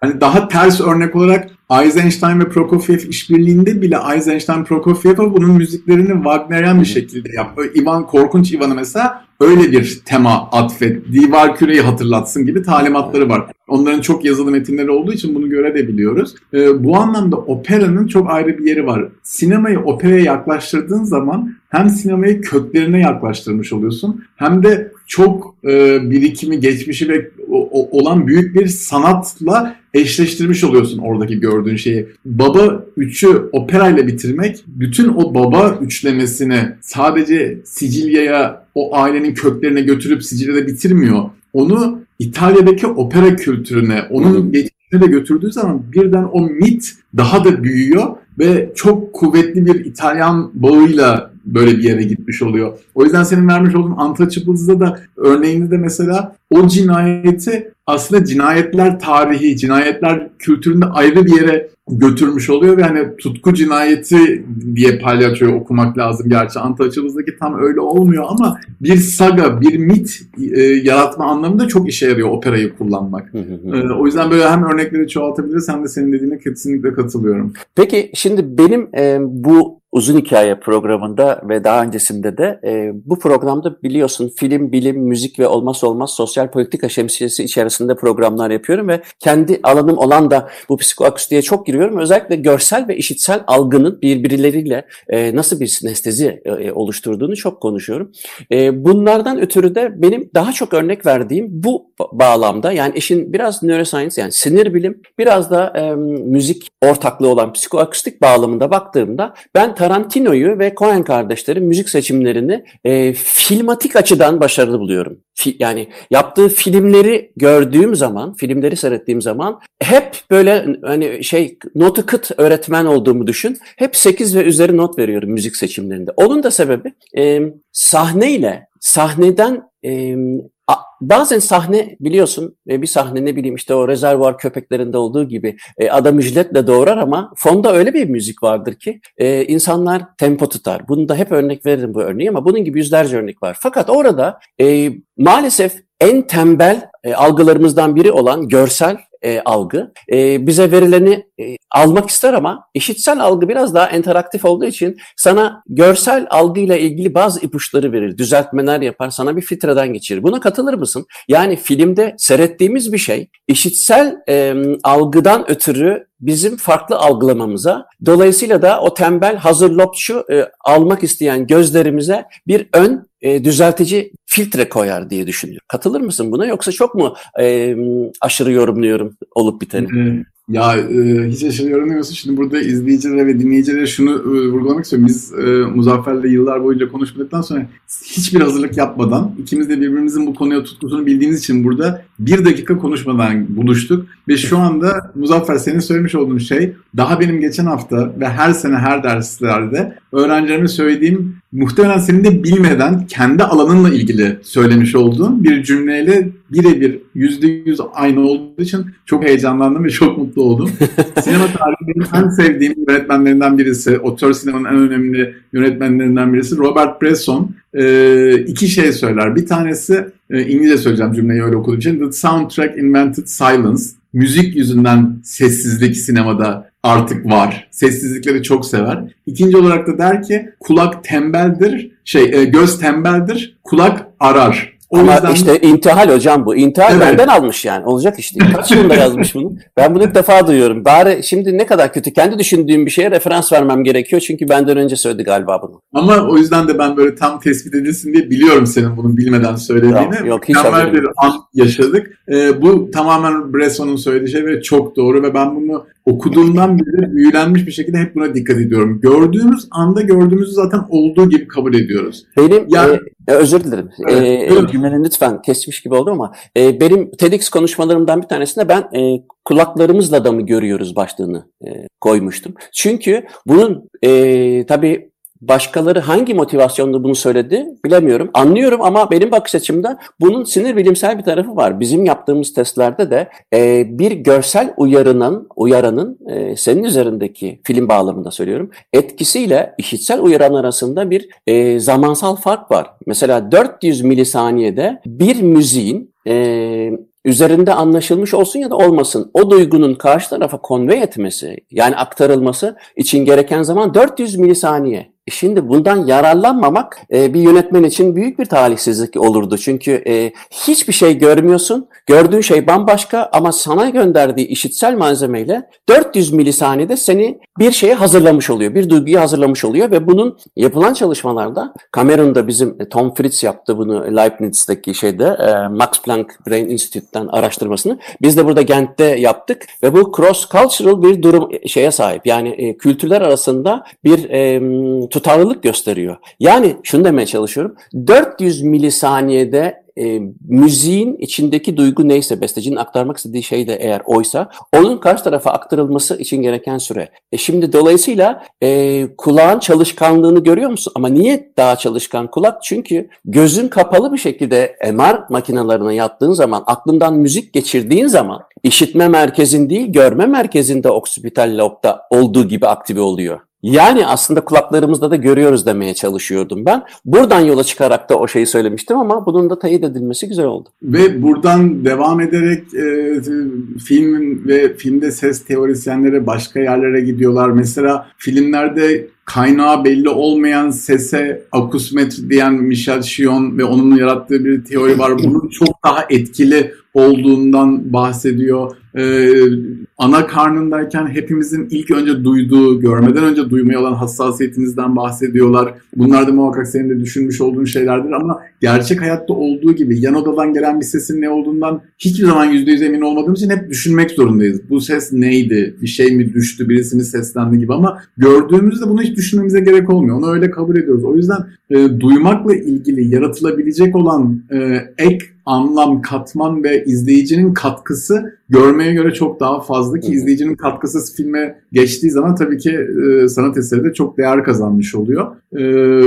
Hani daha ters örnek olarak Eisenstein ve Prokofiev işbirliğinde bile Eisenstein Prokofiev bunun müziklerini Wagnerian bir şekilde yaptı. Ivan Korkunç Ivan'ı mesela öyle bir tema atfet, divar küreyi hatırlatsın gibi talimatları var. Onların çok yazılı metinleri olduğu için bunu görebiliyoruz. Ee, bu anlamda operanın çok ayrı bir yeri var. Sinemayı operaya yaklaştırdığın zaman hem sinemayı köklerine yaklaştırmış oluyorsun hem de çok e, birikimi, geçmişi ve o, olan büyük bir sanatla eşleştirmiş oluyorsun oradaki gördüğün şeyi. Baba 3'ü operayla bitirmek bütün o baba üçlemesini sadece Sicilya'ya o ailenin köklerine götürüp Sicilya'da bitirmiyor. Onu İtalya'daki opera kültürüne, onun geçmişine de götürdüğü zaman birden o mit daha da büyüyor ve çok kuvvetli bir İtalyan bağıyla böyle bir yere gitmiş oluyor. O yüzden senin vermiş olduğun Untouchables'da da örneğinde de mesela o cinayeti aslında cinayetler tarihi, cinayetler kültüründe ayrı bir yere götürmüş oluyor ve hani tutku cinayeti diye palyaçoyu okumak lazım gerçi. Untouchables'daki tam öyle olmuyor ama bir saga, bir mit e, yaratma anlamında çok işe yarıyor operayı kullanmak. e, o yüzden böyle hem örnekleri çoğaltabiliriz hem de senin dediğine kesinlikle katılıyorum. Peki şimdi benim e, bu uzun hikaye programında ve daha öncesinde de e, bu programda biliyorsun film, bilim, müzik ve olmazsa olmaz sosyal politika şemsiyesi içerisinde programlar yapıyorum ve kendi alanım olan da bu psikoakustiğe çok giriyorum. Özellikle görsel ve işitsel algının birbirleriyle e, nasıl bir sinestezi e, oluşturduğunu çok konuşuyorum. E, bunlardan ötürü de benim daha çok örnek verdiğim bu bağlamda yani işin biraz neuroscience yani sinir bilim biraz da e, müzik ortaklığı olan psikoakustik bağlamında baktığımda ben Tarantino'yu ve Coen kardeşlerin müzik seçimlerini e, filmatik açıdan başarılı buluyorum. Fi, yani yaptığı filmleri gördüğüm zaman, filmleri seyrettiğim zaman hep böyle hani şey notu kıt öğretmen olduğumu düşün. Hep 8 ve üzeri not veriyorum müzik seçimlerinde. Onun da sebebi e, sahneyle, sahneden e, Bazen sahne biliyorsun bir sahne ne bileyim işte o rezervuar köpeklerinde olduğu gibi e, adam jiletle doğurar ama fonda öyle bir müzik vardır ki e, insanlar tempo tutar. Bunu da hep örnek veririm bu örneği ama bunun gibi yüzlerce örnek var. Fakat orada e, maalesef en tembel e, algılarımızdan biri olan görsel e, algı e, bize verileni e, almak ister ama işitsel algı biraz daha interaktif olduğu için sana görsel algıyla ilgili bazı ipuçları verir, düzeltmeler yapar, sana bir filtreden geçirir. Buna katılır mısın? Yani filmde seyrettiğimiz bir şey işitsel e, algıdan ötürü bizim farklı algılamamıza, dolayısıyla da o tembel hazır lopçu e, almak isteyen gözlerimize bir ön e, düzeltici filtre koyar diye düşünüyorum. Katılır mısın buna yoksa çok mu e, aşırı yorumluyorum olup biteni? Ya e, hiç aşırı yorumlamıyorsun. Şimdi burada izleyicilere ve dinleyicilere şunu e, vurgulamak istiyorum. Biz e, Muzaffer'le yıllar boyunca konuşmadıktan sonra hiçbir hazırlık yapmadan ikimiz de birbirimizin bu konuya tutkusunu bildiğimiz için burada bir dakika konuşmadan buluştuk. Ve şu anda Muzaffer senin söylemiş olduğun şey daha benim geçen hafta ve her sene her derslerde öğrencilerime söylediğim muhtemelen senin de bilmeden kendi alanınla ilgili söylemiş olduğun bir cümleyle birebir yüzde yüz aynı olduğu için çok heyecanlandım ve çok mutlu oldum. [LAUGHS] Sinema tarihi benim en sevdiğim yönetmenlerinden birisi, otör sinemanın en önemli yönetmenlerinden birisi Robert Bresson. Ee, iki şey söyler. Bir tanesi e, İngilizce söyleyeceğim cümleyi öyle okuduğum için. The soundtrack invented silence. Müzik yüzünden sessizlik sinemada artık var. Sessizlikleri çok sever. İkinci olarak da der ki kulak tembeldir, şey e, göz tembeldir, kulak arar. O Ama yüzden... işte intihal hocam bu. İntihal evet. benden almış yani. Olacak işte. Kaç yılında yazmış bunu? Ben bunu ilk defa duyuyorum. Bari şimdi ne kadar kötü. Kendi düşündüğüm bir şeye referans vermem gerekiyor. Çünkü benden önce söyledi galiba bunu. Ama o yüzden de ben böyle tam tespit edilsin diye biliyorum senin bunu bilmeden söylediğini. Yok, yok hiç Mükemmel bir an yaşadık. Ee, bu tamamen Bresson'un söylediği şey ve çok doğru ve ben bunu okuduğumdan beri büyülenmiş bir şekilde hep buna dikkat ediyorum. Gördüğümüz anda gördüğümüzü zaten olduğu gibi kabul ediyoruz. Benim yani, e, özür dilerim. Evet, e, cümleni lütfen kesmiş gibi oldu ama e, benim TEDx konuşmalarımdan bir tanesinde ben e, kulaklarımızla da mı görüyoruz başlığını e, koymuştum. Çünkü bunun e, tabii Başkaları hangi motivasyonla bunu söyledi bilemiyorum. Anlıyorum ama benim bakış açımda bunun sinir bilimsel bir tarafı var. Bizim yaptığımız testlerde de e, bir görsel uyarının, uyaranın e, senin üzerindeki film bağlamında söylüyorum etkisiyle işitsel uyaran arasında bir e, zamansal fark var. Mesela 400 milisaniyede bir müziğin e, üzerinde anlaşılmış olsun ya da olmasın o duygunun karşı tarafa konvey etmesi yani aktarılması için gereken zaman 400 milisaniye. Şimdi bundan yararlanmamak e, bir yönetmen için büyük bir talihsizlik olurdu. Çünkü e, hiçbir şey görmüyorsun. Gördüğün şey bambaşka ama sana gönderdiği işitsel malzemeyle 400 milisaniyede seni bir şeye hazırlamış oluyor. Bir duyguyu hazırlamış oluyor ve bunun yapılan çalışmalarda Cameron'da bizim e, Tom Fritz yaptı bunu Leibniz'deki şeyde e, Max Planck Brain Institute'ten araştırmasını. Biz de burada Gent'te yaptık ve bu cross cultural bir durum e, şeye sahip. Yani e, kültürler arasında bir e, tutarlılık gösteriyor. Yani şunu demeye çalışıyorum. 400 milisaniyede e, müziğin içindeki duygu neyse, bestecinin aktarmak istediği şey de eğer oysa, onun karşı tarafa aktarılması için gereken süre. E şimdi dolayısıyla e, kulağın çalışkanlığını görüyor musun? Ama niye daha çalışkan kulak? Çünkü gözün kapalı bir şekilde MR makinelerine yattığın zaman, aklından müzik geçirdiğin zaman, işitme merkezin değil, görme merkezinde oksipital lobda olduğu gibi aktive oluyor. Yani aslında kulaklarımızda da görüyoruz demeye çalışıyordum ben. Buradan yola çıkarak da o şeyi söylemiştim ama bunun da teyit edilmesi güzel oldu. Ve buradan devam ederek e, film ve filmde ses teorisyenleri başka yerlere gidiyorlar. Mesela filmlerde kaynağı belli olmayan sese akusmetri diyen Michel Chion ve onun yarattığı bir teori var. Bunun çok daha etkili olduğundan bahsediyor. Ee, ana karnındayken hepimizin ilk önce duyduğu, görmeden önce duymaya olan hassasiyetimizden bahsediyorlar. Bunlar da muhakkak senin de düşünmüş olduğun şeylerdir ama gerçek hayatta olduğu gibi yan odadan gelen bir sesin ne olduğundan hiçbir zaman %100 emin olmadığımız için hep düşünmek zorundayız. Bu ses neydi? Bir şey mi düştü? Birisi mi seslendi gibi ama gördüğümüzde bunu hiç düşünmemize gerek olmuyor. Onu öyle kabul ediyoruz. O yüzden e, duymakla ilgili yaratılabilecek olan e, ek anlam, katman ve izleyicinin katkısı görmeye göre çok daha fazla ki izleyicinin katkısı filme geçtiği zaman tabii ki e, sanat eseri de çok değer kazanmış oluyor. E,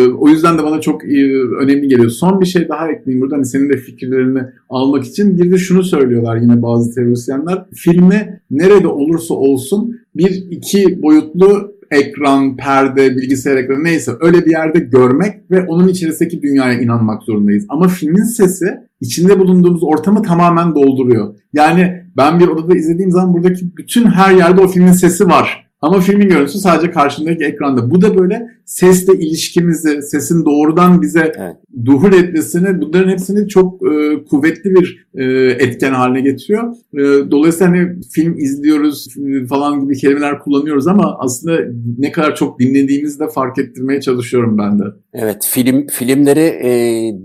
o yüzden de bana çok e, önemli geliyor. Son bir şey daha ekleyeyim burada hani senin de fikirlerini almak için. Bir de şunu söylüyorlar yine bazı teorisyenler. Filmi nerede olursa olsun bir iki boyutlu ekran, perde, bilgisayar ekranı neyse öyle bir yerde görmek ve onun içerisindeki dünyaya inanmak zorundayız. Ama filmin sesi içinde bulunduğumuz ortamı tamamen dolduruyor. Yani ben bir odada izlediğim zaman buradaki bütün her yerde o filmin sesi var. Ama filmin görüntüsü sadece karşındaki ekranda. Bu da böyle sesle ilişkimizi, sesin doğrudan bize evet. Duhul etmesini, bunların hepsini çok e, kuvvetli bir e, etken haline getiriyor. E, dolayısıyla hani film izliyoruz falan gibi kelimeler kullanıyoruz ama aslında ne kadar çok dinlediğimizi de fark ettirmeye çalışıyorum ben de. Evet, film filmleri e,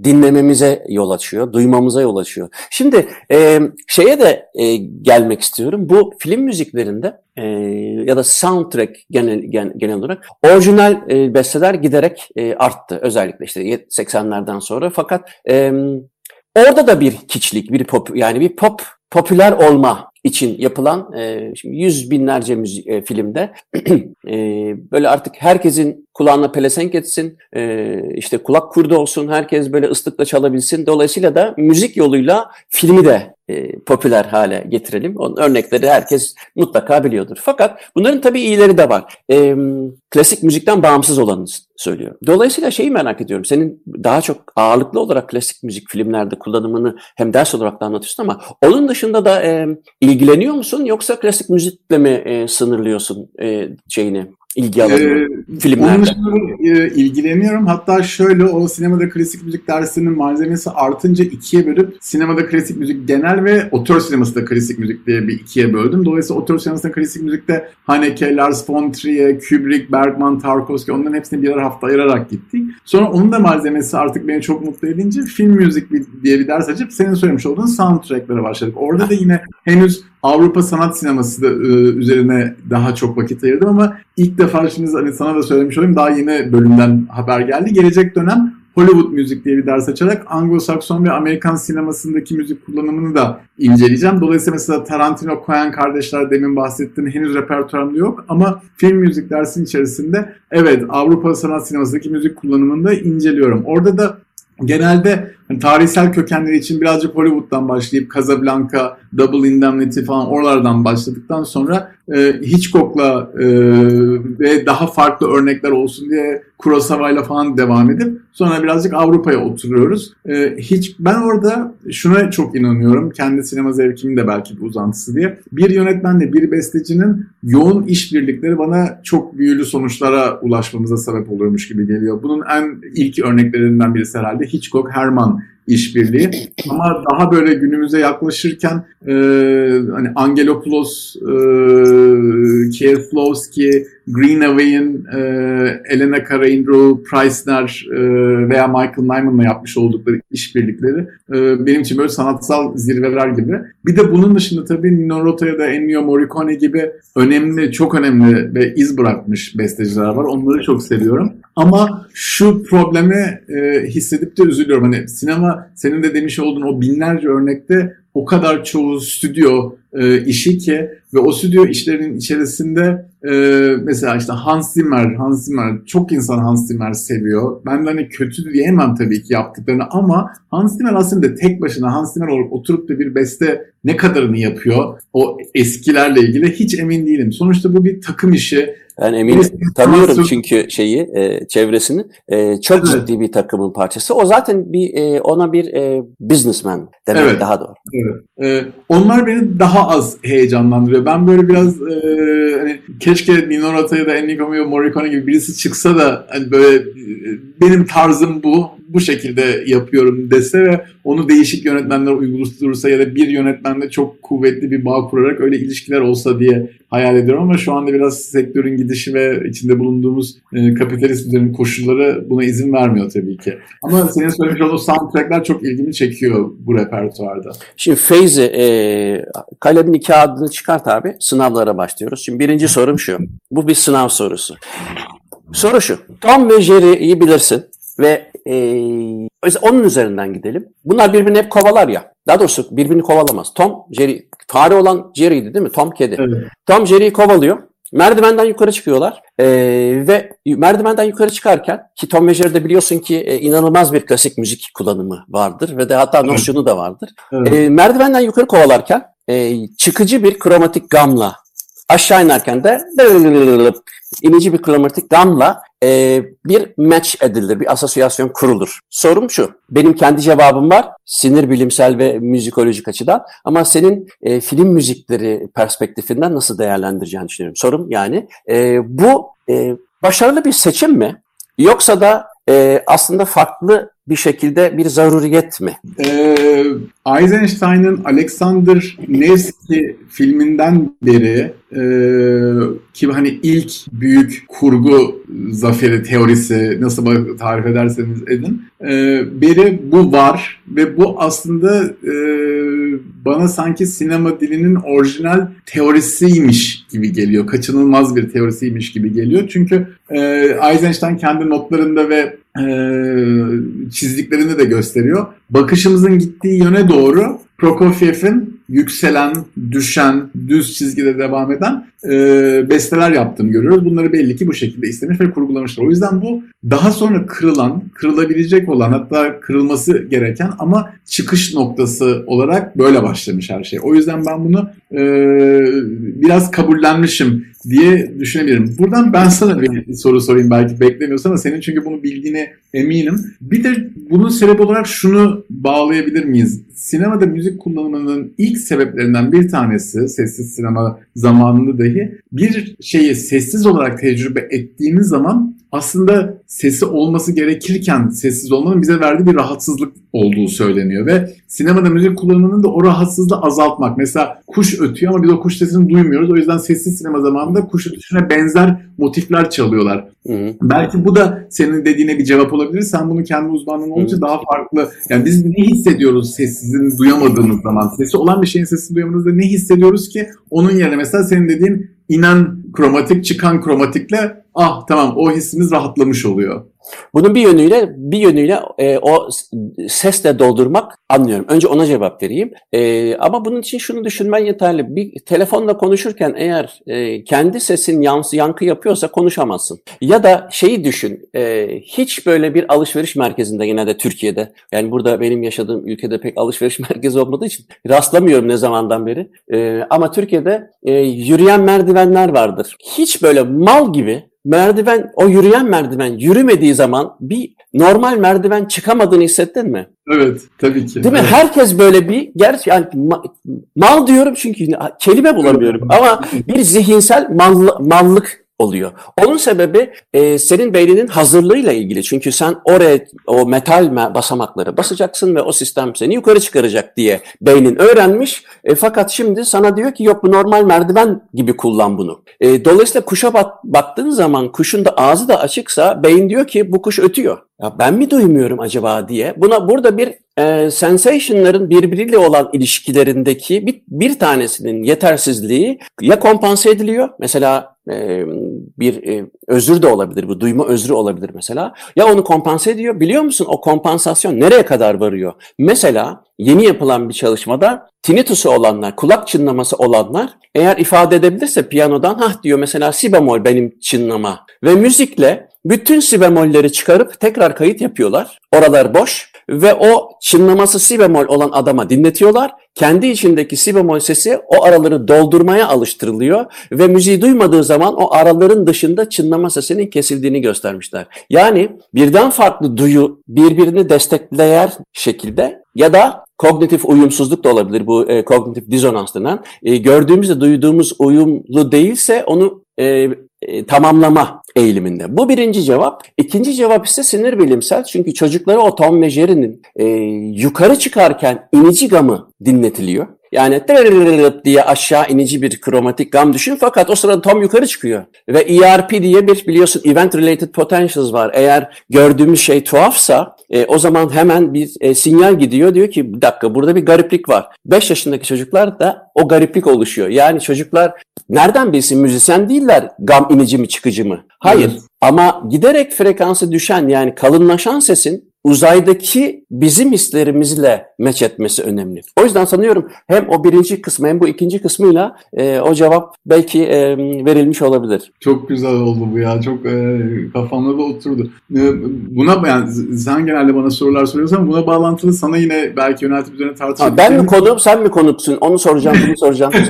dinlememize yol açıyor, duymamıza yol açıyor. Şimdi e, şeye de e, gelmek istiyorum. Bu film müziklerinde e, ya da soundtrack genel genel, olarak orijinal e, besteler giderek e, arttı. Özellikle işte 80'lerden sonra. Fakat e, orada da bir kiçlik, bir pop yani bir pop popüler olma için yapılan e, şimdi yüz binlerce müzik, e, filmde [CLEARS THROAT] e, böyle artık herkesin kulağına pelesenk etsin, e, işte kulak kurdu olsun, herkes böyle ıslıkla çalabilsin. Dolayısıyla da müzik yoluyla filmi de e, popüler hale getirelim. Onun örnekleri herkes mutlaka biliyordur. Fakat bunların tabii iyileri de var. E, klasik müzikten bağımsız olanı söylüyorum. Dolayısıyla şeyi merak ediyorum. Senin daha çok ağırlıklı olarak klasik müzik filmlerde kullanımını hem ders olarak da anlatıyorsun ama onun dışında da e, ilgileniyor musun yoksa klasik müzikle mi e, sınırlıyorsun e, şeyini, ilgi alanı ee, filmlerde? Onun dışında e, ilgileniyorum. Hatta şöyle o sinemada klasik müzik dersinin malzemesi artınca ikiye bölüp sinemada klasik müzik genel ve otör sineması da klasik müzik diye bir ikiye böldüm. Dolayısıyla otör sinemasında klasik müzikte Haneke, Lars von Trier, Kubrick, Bergman, Tarkovski onların hepsini birer hafta ayırarak gittik. Sonra onun da malzemesi artık beni çok mutlu edince film müzik diye bir ders açıp senin söylemiş olduğun soundtrack'lara başladık. Orada da yine henüz Avrupa sanat sineması da, e, üzerine daha çok vakit ayırdım ama ilk defa şimdi hani sana da söylemiş olayım daha yeni bölümden haber geldi. Gelecek dönem Hollywood müzik diye bir ders açarak Anglo-Sakson ve Amerikan sinemasındaki müzik kullanımını da inceleyeceğim. Dolayısıyla mesela Tarantino, Coen kardeşler demin bahsettiğim henüz repertuarımda yok ama film müzik dersinin içerisinde evet Avrupa sanat sinemasındaki müzik kullanımını da inceliyorum. Orada da genelde hani tarihsel kökenleri için birazcık Hollywood'dan başlayıp Casablanca, Double Indemnity falan oralardan başladıktan sonra e, Hitchcock'la e, ve daha farklı örnekler olsun diye Kurosawa'yla falan devam edip sonra birazcık Avrupa'ya oturuyoruz. E, hiç ben orada şuna çok inanıyorum. Kendi sinema zevkimin de belki bir uzantısı diye. Bir yönetmenle bir bestecinin yoğun işbirlikleri bana çok büyülü sonuçlara ulaşmamıza sebep oluyormuş gibi geliyor. Bunun en ilk örneklerinden birisi herhalde Hitchcock Herman işbirliği. Ama daha böyle günümüze yaklaşırken e, hani Angelopoulos, e, Kieslowski, Greenaway'in e, Elena Karaindro, Preissner e, veya Michael Nyman'la yapmış oldukları işbirlikleri e, benim için böyle sanatsal zirveler gibi. Bir de bunun dışında tabii Nino Rota ya da Ennio Morricone gibi önemli, çok önemli ve iz bırakmış besteciler var. Onları çok seviyorum. Ama şu problemi e, hissedip de üzülüyorum. Hani sinema senin de demiş olduğun o binlerce örnekte o kadar çoğu stüdyo e, işi ki ve o stüdyo işlerinin içerisinde e, mesela işte Hans Zimmer, Hans Zimmer çok insan Hans Zimmer seviyor. Ben de hani kötü diyemem tabii ki yaptıklarını ama Hans Zimmer aslında tek başına Hans Zimmer oturup da bir beste ne kadarını yapıyor o eskilerle ilgili hiç emin değilim. Sonuçta bu bir takım işi ben eminim. Tanıyorum çünkü şeyi, e, çevresini. E, çok evet. ciddi bir takımın parçası. O zaten bir e, ona bir e, businessman demek evet. daha doğru. Evet. E, onlar beni daha az heyecanlandırıyor. Ben böyle biraz e, hani keşke Nino Rota ya da Ennio Morricone gibi birisi çıksa da hani böyle e, benim tarzım bu bu şekilde yapıyorum dese ve onu değişik yönetmenler uygulasturursa ya da bir yönetmenle çok kuvvetli bir bağ kurarak öyle ilişkiler olsa diye hayal ediyorum ama şu anda biraz sektörün gidişi ve içinde bulunduğumuz e, kapitalist koşulları buna izin vermiyor tabii ki. Ama senin söylemiş olduğun soundtrackler çok ilgimi çekiyor bu repertuarda. Şimdi Feyzi e, kalemini kağıdını çıkart abi sınavlara başlıyoruz. Şimdi birinci sorum şu. Bu bir sınav sorusu. Soru şu. Tom ve Jerry'yi bilirsin ve e, onun üzerinden gidelim. Bunlar birbirini hep kovalar ya. Daha doğrusu birbirini kovalamaz. Tom, Jerry, fare olan Jerry'di değil mi? Tom kedi. Evet. Tom Jerry'yi kovalıyor. Merdivenden yukarı çıkıyorlar ee, ve merdivenden yukarı çıkarken ki Tom ve Jerry'de biliyorsun ki e, inanılmaz bir klasik müzik kullanımı vardır ve de hatta nosyonu da vardır. Evet. E, merdivenden yukarı kovalarken e, çıkıcı bir kromatik gamla aşağı inerken de inici bir kromatik gamla e, bir match edilir, bir asosyasyon kurulur. Sorum şu, benim kendi cevabım var, sinir bilimsel ve müzikolojik açıdan ama senin e, film müzikleri perspektifinden nasıl değerlendireceğini düşünüyorum. Sorum yani, e, bu e, başarılı bir seçim mi? Yoksa da e, aslında farklı bir şekilde bir zaruriyet mi? Ee, Eisenstein'ın Alexander Nevsky filminden beri e, ki hani ilk büyük kurgu zaferi teorisi nasıl tarif ederseniz edin e, beri bu var ve bu aslında e, bana sanki sinema dilinin orijinal teorisiymiş gibi geliyor. Kaçınılmaz bir teorisiymiş gibi geliyor. Çünkü e, Eisenstein kendi notlarında ve e, çizdiklerini de gösteriyor. Bakışımızın gittiği yöne doğru Prokofiev'in yükselen, düşen, düz çizgide devam eden e, besteler yaptığını görüyoruz. Bunları belli ki bu şekilde istemiş ve kurgulamışlar. O yüzden bu daha sonra kırılan, kırılabilecek olan hatta kırılması gereken ama çıkış noktası olarak böyle başlamış her şey. O yüzden ben bunu e, biraz kabullenmişim diye düşünebilirim. Buradan ben sana bir soru sorayım belki beklemiyorsan ama senin çünkü bunu bildiğine eminim. Bir de bunun sebep olarak şunu bağlayabilir miyiz? Sinemada müzik kullanımının ilk sebeplerinden bir tanesi sessiz sinema zamanında dahi bir şeyi sessiz olarak tecrübe ettiğimiz zaman aslında sesi olması gerekirken sessiz olmanın bize verdiği bir rahatsızlık olduğu söyleniyor ve sinemada müzik kullanımının da o rahatsızlığı azaltmak. Mesela kuş ötüyor ama biz o kuş sesini duymuyoruz. O yüzden sessiz sinema zamanında kuş ötüşüne benzer motifler çalıyorlar. Hı hı. Belki bu da senin dediğine bir cevap olabilir. Sen bunu kendi uzmanlığın olunca daha farklı. Yani biz ne hissediyoruz sessizin duyamadığımız zaman? Sesi olan bir şeyin sesini duyamadığımızda ne hissediyoruz ki? Onun yerine mesela senin dediğin inen kromatik çıkan kromatikle ah tamam o hissimiz rahatlamış oluyor. Bunun bir yönüyle bir yönüyle e, o sesle doldurmak anlıyorum. Önce ona cevap vereyim. E, ama bunun için şunu düşünmen yeterli. Bir telefonla konuşurken eğer e, kendi sesin yansı yankı yapıyorsa konuşamazsın. Ya da şeyi düşün. E, hiç böyle bir alışveriş merkezinde yine de Türkiye'de. Yani burada benim yaşadığım ülkede pek alışveriş [LAUGHS] merkezi olmadığı için rastlamıyorum ne zamandan beri. E, ama Türkiye'de e, yürüyen merdivenler vardır. Hiç böyle mal gibi merdiven, o yürüyen merdiven yürümediği zaman bir normal merdiven çıkamadığını hissettin mi? Evet, tabii ki. Değil mi? Evet. Herkes böyle bir, gerçi yani ma, mal diyorum çünkü kelime bulamıyorum ama bir zihinsel mal, mallık oluyor. Onun sebebi e, senin beyninin hazırlığıyla ilgili. Çünkü sen oraya o metal basamakları basacaksın ve o sistem seni yukarı çıkaracak diye beynin öğrenmiş. E, fakat şimdi sana diyor ki yok bu normal merdiven gibi kullan bunu. E, dolayısıyla kuşa bak, baktığın zaman kuşun da ağzı da açıksa beyin diyor ki bu kuş ötüyor. Ya ben mi duymuyorum acaba diye. Buna burada bir e, sensation'ların birbiriyle olan ilişkilerindeki bir, bir tanesinin yetersizliği ya kompanse ediliyor. Mesela bir özür de olabilir bu. Duyma özrü olabilir mesela. Ya onu kompanse ediyor. Biliyor musun o kompansasyon nereye kadar varıyor? Mesela yeni yapılan bir çalışmada tinitusu olanlar, kulak çınlaması olanlar eğer ifade edebilirse piyanodan hah diyor mesela si bemol benim çınlama ve müzikle bütün si bemolleri çıkarıp tekrar kayıt yapıyorlar. Oralar boş ve o çınlaması si bemol olan adama dinletiyorlar. Kendi içindeki si bemol sesi o araları doldurmaya alıştırılıyor ve müziği duymadığı zaman o araların dışında çınlama sesinin kesildiğini göstermişler. Yani birden farklı duyu birbirini destekleyen şekilde ya da kognitif uyumsuzluk da olabilir bu e, kognitif dizonans denen. E, gördüğümüzde duyduğumuz uyumlu değilse onu e, e, tamamlama eğiliminde. Bu birinci cevap. İkinci cevap ise sinir bilimsel. Çünkü çocuklara o Tom ve Jerry'nin e, yukarı çıkarken inici gamı dinletiliyor. Yani diye aşağı inici bir kromatik gam düşün fakat o sırada Tom yukarı çıkıyor. Ve ERP diye bir biliyorsun Event Related Potentials var. Eğer gördüğümüz şey tuhafsa e, o zaman hemen bir e, sinyal gidiyor. Diyor ki bir dakika burada bir gariplik var. 5 yaşındaki çocuklar da o gariplik oluşuyor. Yani çocuklar nereden bilsin müzisyen değiller gam inici mi çıkıcı mı? Hayır. Evet. Ama giderek frekansı düşen yani kalınlaşan sesin uzaydaki bizim hislerimizle meç etmesi önemli. O yüzden sanıyorum hem o birinci kısmı hem bu ikinci kısmıyla e, o cevap belki e, verilmiş olabilir. Çok güzel oldu bu ya. Çok e, kafamda da oturdu. E, buna yani sen genelde bana sorular soruyorsan buna bağlantılı sana yine belki yönetim üzerine tartışabiliriz. Ben mi konuğum sen mi konuksun? Onu soracağım bunu soracağım. [LAUGHS]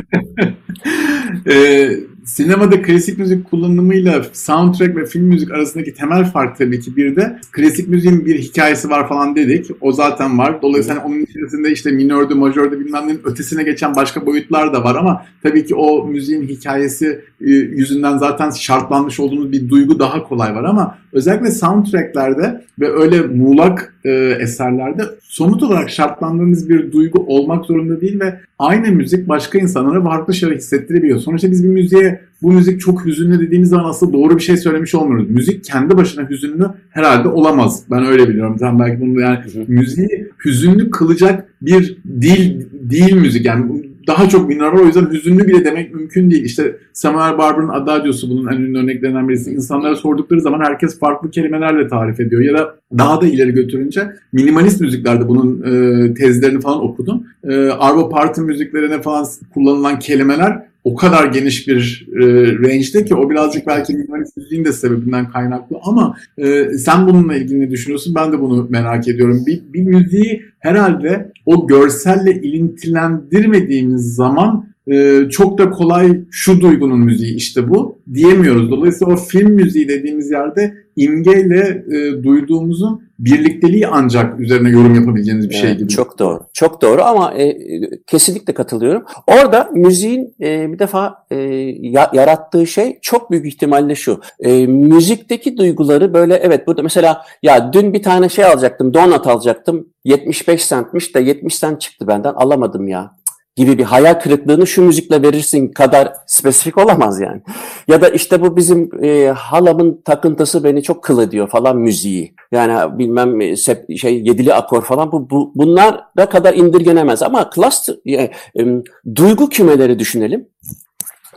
e, sinemada klasik müzik kullanımıyla soundtrack ve film müzik arasındaki temel fark tabii ki bir de klasik müziğin bir hikayesi var falan dedik. O zaten var. Dolayısıyla onun içerisinde işte minördü, majördü bilmem nenin ötesine geçen başka boyutlar da var ama tabii ki o müziğin hikayesi e, yüzünden zaten şartlanmış olduğumuz bir duygu daha kolay var ama özellikle soundtracklerde ve öyle muğlak e, eserlerde somut olarak şartlandığımız bir duygu olmak zorunda değil ve aynı müzik başka insanlara farklı şeyler hissettirebiliyor. Sonuçta biz bir müziğe bu müzik çok hüzünlü dediğimiz zaman aslında doğru bir şey söylemiş olmuyoruz. Müzik kendi başına hüzünlü herhalde olamaz. Ben öyle biliyorum. Sen belki bunu yani müziği hüzünlü kılacak bir dil değil müzik. Yani daha çok minor var. O yüzden hüzünlü bile demek mümkün değil. İşte Samuel Barber'ın Adagio'su bunun en ünlü örneklerinden birisi. İnsanlara sordukları zaman herkes farklı kelimelerle tarif ediyor. Ya da daha da ileri götürünce minimalist müziklerde bunun e, tezlerini falan okudum. E, Arvo Parton müziklerine falan kullanılan kelimeler o kadar geniş bir e, range'de ki o birazcık belki minimalist müziğin de sebebinden kaynaklı ama e, sen bununla ilgili ne düşünüyorsun? Ben de bunu merak ediyorum. Bir, bir müziği herhalde o görselle ilintilendirmediğimiz zaman e, çok da kolay şu duygunun müziği işte bu diyemiyoruz. Dolayısıyla o film müziği dediğimiz yerde imgeyle e, duyduğumuzun birlikteliği ancak üzerine yorum yapabileceğiniz bir şey gibi. Çok doğru. Çok doğru ama e, kesinlikle katılıyorum. Orada müziğin e, bir defa e, ya, yarattığı şey çok büyük ihtimalle şu. E, müzikteki duyguları böyle evet burada mesela ya dün bir tane şey alacaktım, donut alacaktım. 75 centmiş de 70 cent çıktı benden alamadım ya gibi bir hayal kırıklığını şu müzikle verirsin kadar spesifik olamaz yani. Ya da işte bu bizim e, halamın takıntısı beni çok kıl ediyor falan müziği. Yani bilmem e, sep, şey yedili akor falan bu, bu bunlar da kadar indirgenemez ama cluster e, e, duygu kümeleri düşünelim.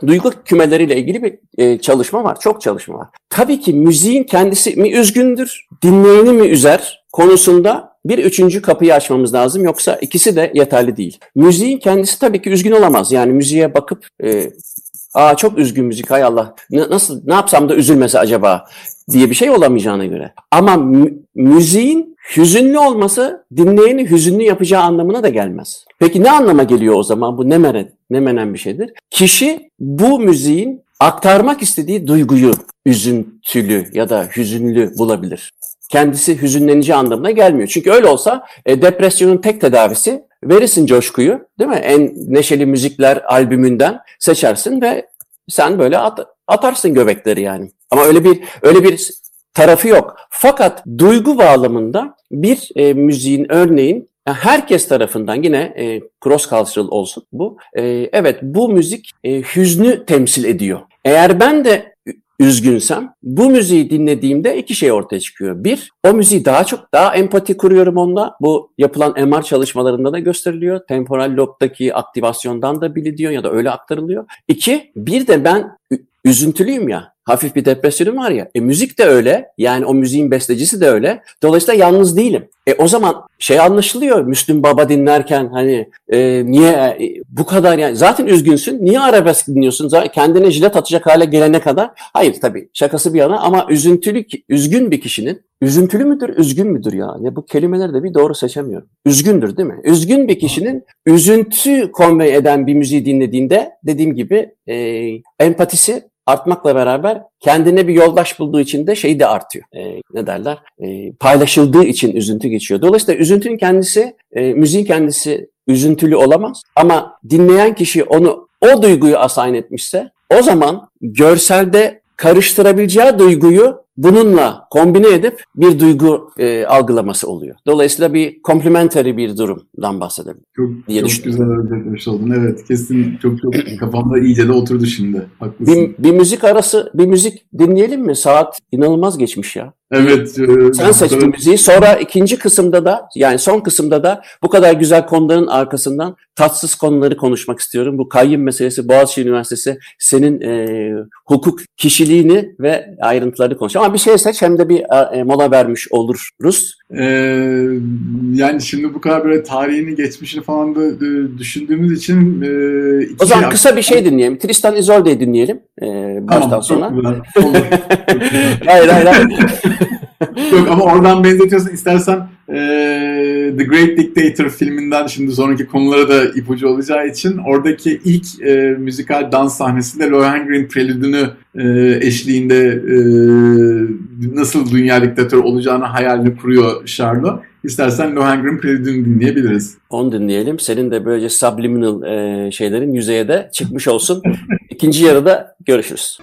Duygu kümeleriyle ilgili bir e, çalışma var. Çok çalışma var. Tabii ki müziğin kendisi mi üzgündür, dinleyeni mi üzer konusunda bir üçüncü kapıyı açmamız lazım yoksa ikisi de yeterli değil. Müziğin kendisi tabii ki üzgün olamaz. Yani müziğe bakıp e, aa çok üzgün müzik hay Allah N- nasıl ne yapsam da üzülmese acaba diye bir şey olamayacağına göre. Ama mü- müziğin hüzünlü olması dinleyeni hüzünlü yapacağı anlamına da gelmez. Peki ne anlama geliyor o zaman? Bu ne, menen, ne menen bir şeydir. Kişi bu müziğin aktarmak istediği duyguyu üzüntülü ya da hüzünlü bulabilir kendisi hüzünlenici anlamına gelmiyor. Çünkü öyle olsa e, depresyonun tek tedavisi verirsin coşkuyu değil mi? En neşeli müzikler albümünden seçersin ve sen böyle at, atarsın göbekleri yani. Ama öyle bir öyle bir tarafı yok. Fakat duygu bağlamında bir e, müziğin örneğin herkes tarafından yine e, cross cultural olsun bu. E, evet bu müzik e, hüznü temsil ediyor. Eğer ben de üzgünsem bu müziği dinlediğimde iki şey ortaya çıkıyor. Bir, o müziği daha çok daha empati kuruyorum onunla. Bu yapılan MR çalışmalarında da gösteriliyor. Temporal lobdaki aktivasyondan da biliniyor ya da öyle aktarılıyor. İki, bir de ben üzüntülüyüm ya. Hafif bir depresyonum var ya. E müzik de öyle. Yani o müziğin bestecisi de öyle. Dolayısıyla yalnız değilim. E o zaman şey anlaşılıyor. Müslüm Baba dinlerken hani e, niye e, bu kadar yani zaten üzgünsün. Niye arabesk dinliyorsun? Zaten kendine jilet atacak hale gelene kadar. Hayır tabii şakası bir yana ama üzüntülü üzgün bir kişinin Üzüntülü müdür, üzgün müdür ya? ya bu kelimeleri de bir doğru seçemiyorum. Üzgündür değil mi? Üzgün bir kişinin üzüntü konvey eden bir müziği dinlediğinde dediğim gibi e, empatisi artmakla beraber kendine bir yoldaş bulduğu için de şey de artıyor. E, ne derler? E, paylaşıldığı için üzüntü geçiyor. Dolayısıyla üzüntünün kendisi, e, müziğin kendisi üzüntülü olamaz. Ama dinleyen kişi onu o duyguyu asayn etmişse o zaman görselde karıştırabileceği duyguyu bununla kombine edip bir duygu e, algılaması oluyor. Dolayısıyla bir complementary bir durumdan bahsedelim. Çok, diye çok güzel özetlemiş oldun. Evet kesin çok çok [CLEARS THROAT] kafamda iyice de oturdu şimdi. Haklısın. Bir, bir müzik arası, bir müzik dinleyelim mi? Saat inanılmaz geçmiş ya. Evet. E, Sen seç bu müziği. Sonra ikinci kısımda da yani son kısımda da bu kadar güzel konuların arkasından tatsız konuları konuşmak istiyorum. Bu kayyum meselesi, Boğaziçi Üniversitesi senin e, hukuk kişiliğini ve ayrıntıları konuşalım. Ama bir şey seç hem de bir e, mola vermiş oluruz. Ee, yani şimdi bu kadar böyle tarihini, geçmişini falan da e, düşündüğümüz için e, O zaman kısa bir şey dinleyelim. Tristan Isolde'yi dinleyelim. E, baştan tamam. [LAUGHS] Olur. hayır hayır hayır. [LAUGHS] Yok ama oradan benzetiyorsan istersen e, The Great Dictator filminden şimdi sonraki konulara da ipucu olacağı için oradaki ilk e, müzikal dans sahnesinde Lohengrin Prelüdünü e, eşliğinde e, nasıl dünya diktatör olacağını hayalini kuruyor Charlo. İstersen Lohengrin Prelüdünü dinleyebiliriz. Onu dinleyelim. Senin de böylece subliminal e, şeylerin yüzeye de çıkmış olsun. İkinci yarıda görüşürüz.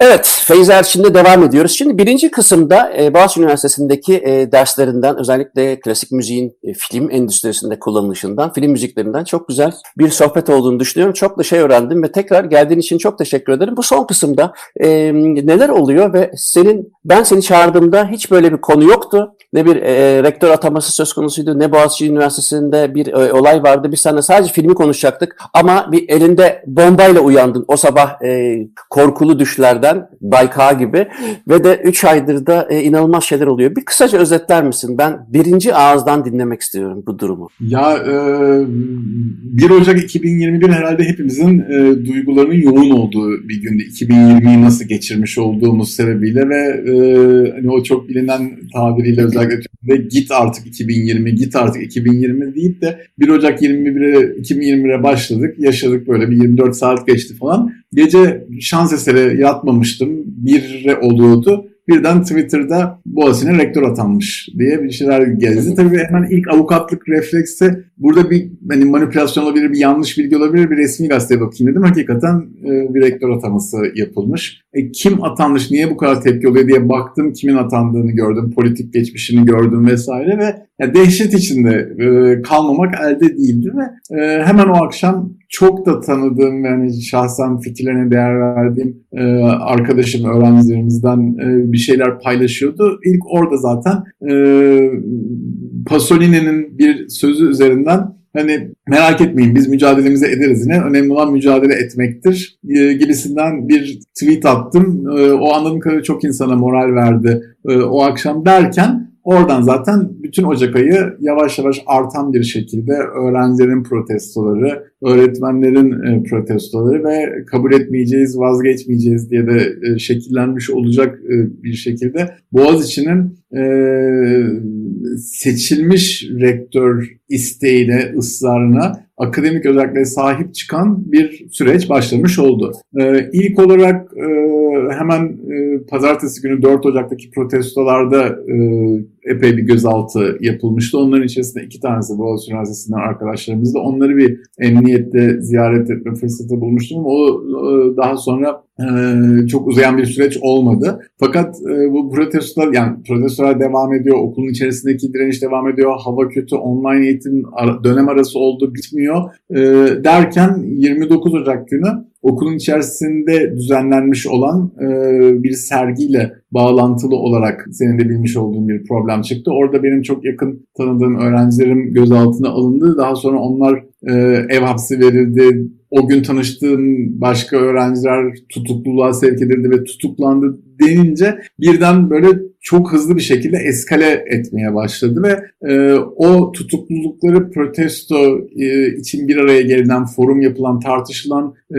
Evet, Feyza Erçin'de devam ediyoruz. Şimdi birinci kısımda e, Boğaziçi Üniversitesi'ndeki e, derslerinden, özellikle klasik müziğin e, film endüstrisinde kullanılışından, film müziklerinden çok güzel bir sohbet olduğunu düşünüyorum. Çok da şey öğrendim ve tekrar geldiğin için çok teşekkür ederim. Bu son kısımda e, neler oluyor ve senin ben seni çağırdığımda hiç böyle bir konu yoktu. Ne bir e, rektör ataması söz konusuydu, ne Boğaziçi Üniversitesi'nde bir e, olay vardı. Biz seninle sadece filmi konuşacaktık ama bir elinde bombayla uyandın o sabah e, korkulu düşlerden, Bayka gibi ve de 3 aydır da e, inanılmaz şeyler oluyor. Bir kısaca özetler misin? Ben birinci ağızdan dinlemek istiyorum bu durumu. Ya e, 1 Ocak 2021 herhalde hepimizin e, duygularının yoğun olduğu bir gündü. 2020'yi nasıl geçirmiş olduğumuz sebebiyle ve e, hani o çok bilinen tabiriyle özellikle Türkiye'de git artık 2020, git artık 2020 deyip de 1 Ocak 21'e 2021'e başladık. Yaşadık böyle bir 24 saat geçti falan. Gece şans eseri yatmamıştım. Bir oluyordu birden Twitter'da Boğaziçi'ne rektör atanmış diye bir şeyler gezdi. Tabii hemen ilk avukatlık refleksi burada bir hani manipülasyon olabilir, bir yanlış bilgi olabilir, bir resmi gazeteye bakayım dedim. Hakikaten e, bir rektör ataması yapılmış. E, kim atanmış, niye bu kadar tepki oluyor diye baktım. Kimin atandığını gördüm, politik geçmişini gördüm vesaire ve ya dehşet içinde e, kalmamak elde değildi ve e, hemen o akşam çok da tanıdığım yani şahsen fikirlerine değer verdiğim e, arkadaşım, öğrencilerimizden e, bir şeyler paylaşıyordu. İlk orada zaten e, Pasolini'nin bir sözü üzerinden hani merak etmeyin biz mücadelemizi ederiz yine. Önemli olan mücadele etmektir e, gibisinden bir tweet attım. E, o anladığım kadarıyla çok insana moral verdi e, o akşam derken Oradan zaten bütün Ocak ayı yavaş yavaş artan bir şekilde öğrencilerin protestoları, öğretmenlerin e, protestoları ve kabul etmeyeceğiz, vazgeçmeyeceğiz diye de e, şekillenmiş olacak e, bir şekilde Boğaziçi'nin seçilmiş rektör isteğine, ısrarına akademik özelliklere sahip çıkan bir süreç başlamış oldu. Ee, ilk olarak e, hemen e, pazartesi günü 4 Ocak'taki protestolarda e, epey bir gözaltı yapılmıştı. Onların içerisinde iki tanesi Boğaziçi Üniversitesi'nden arkadaşlarımız da onları bir emniyette ziyaret etme fırsatı bulmuştum. O e, daha sonra e, çok uzayan bir süreç olmadı. Fakat e, bu protestolar yani protestolar devam ediyor, okulun içerisindeki direniş devam ediyor, hava kötü, online eğitim dönem arası oldu, bitmiyor. Derken 29 Ocak günü okulun içerisinde düzenlenmiş olan e, bir sergiyle bağlantılı olarak senin de bilmiş olduğun bir problem çıktı. Orada benim çok yakın tanıdığım öğrencilerim gözaltına alındı. Daha sonra onlar e, ev hapsi verildi. O gün tanıştığım başka öğrenciler tutukluluğa sevk edildi ve tutuklandı denince birden böyle çok hızlı bir şekilde eskale etmeye başladı ve e, o tutuklulukları protesto e, için bir araya gelinen, forum yapılan, tartışılan e,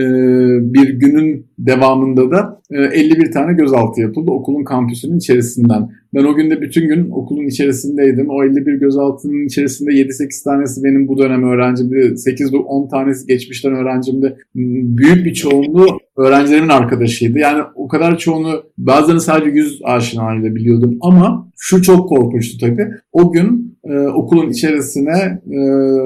bir günün devamında da e, 51 tane gözaltı yapıldı okulun kampüsünün içerisinden. Ben o günde bütün gün okulun içerisindeydim. O 51 gözaltının içerisinde 7-8 tanesi benim bu dönem öğrencimdi. 8-10 tanesi geçmişten öğrencimdi. Büyük bir çoğunluğu öğrencilerimin arkadaşıydı. Yani o kadar çoğunu bazılarını sadece yüz aşinayla biliyordum ama şu çok korkunçtu tabii. O gün e, okulun içerisine e,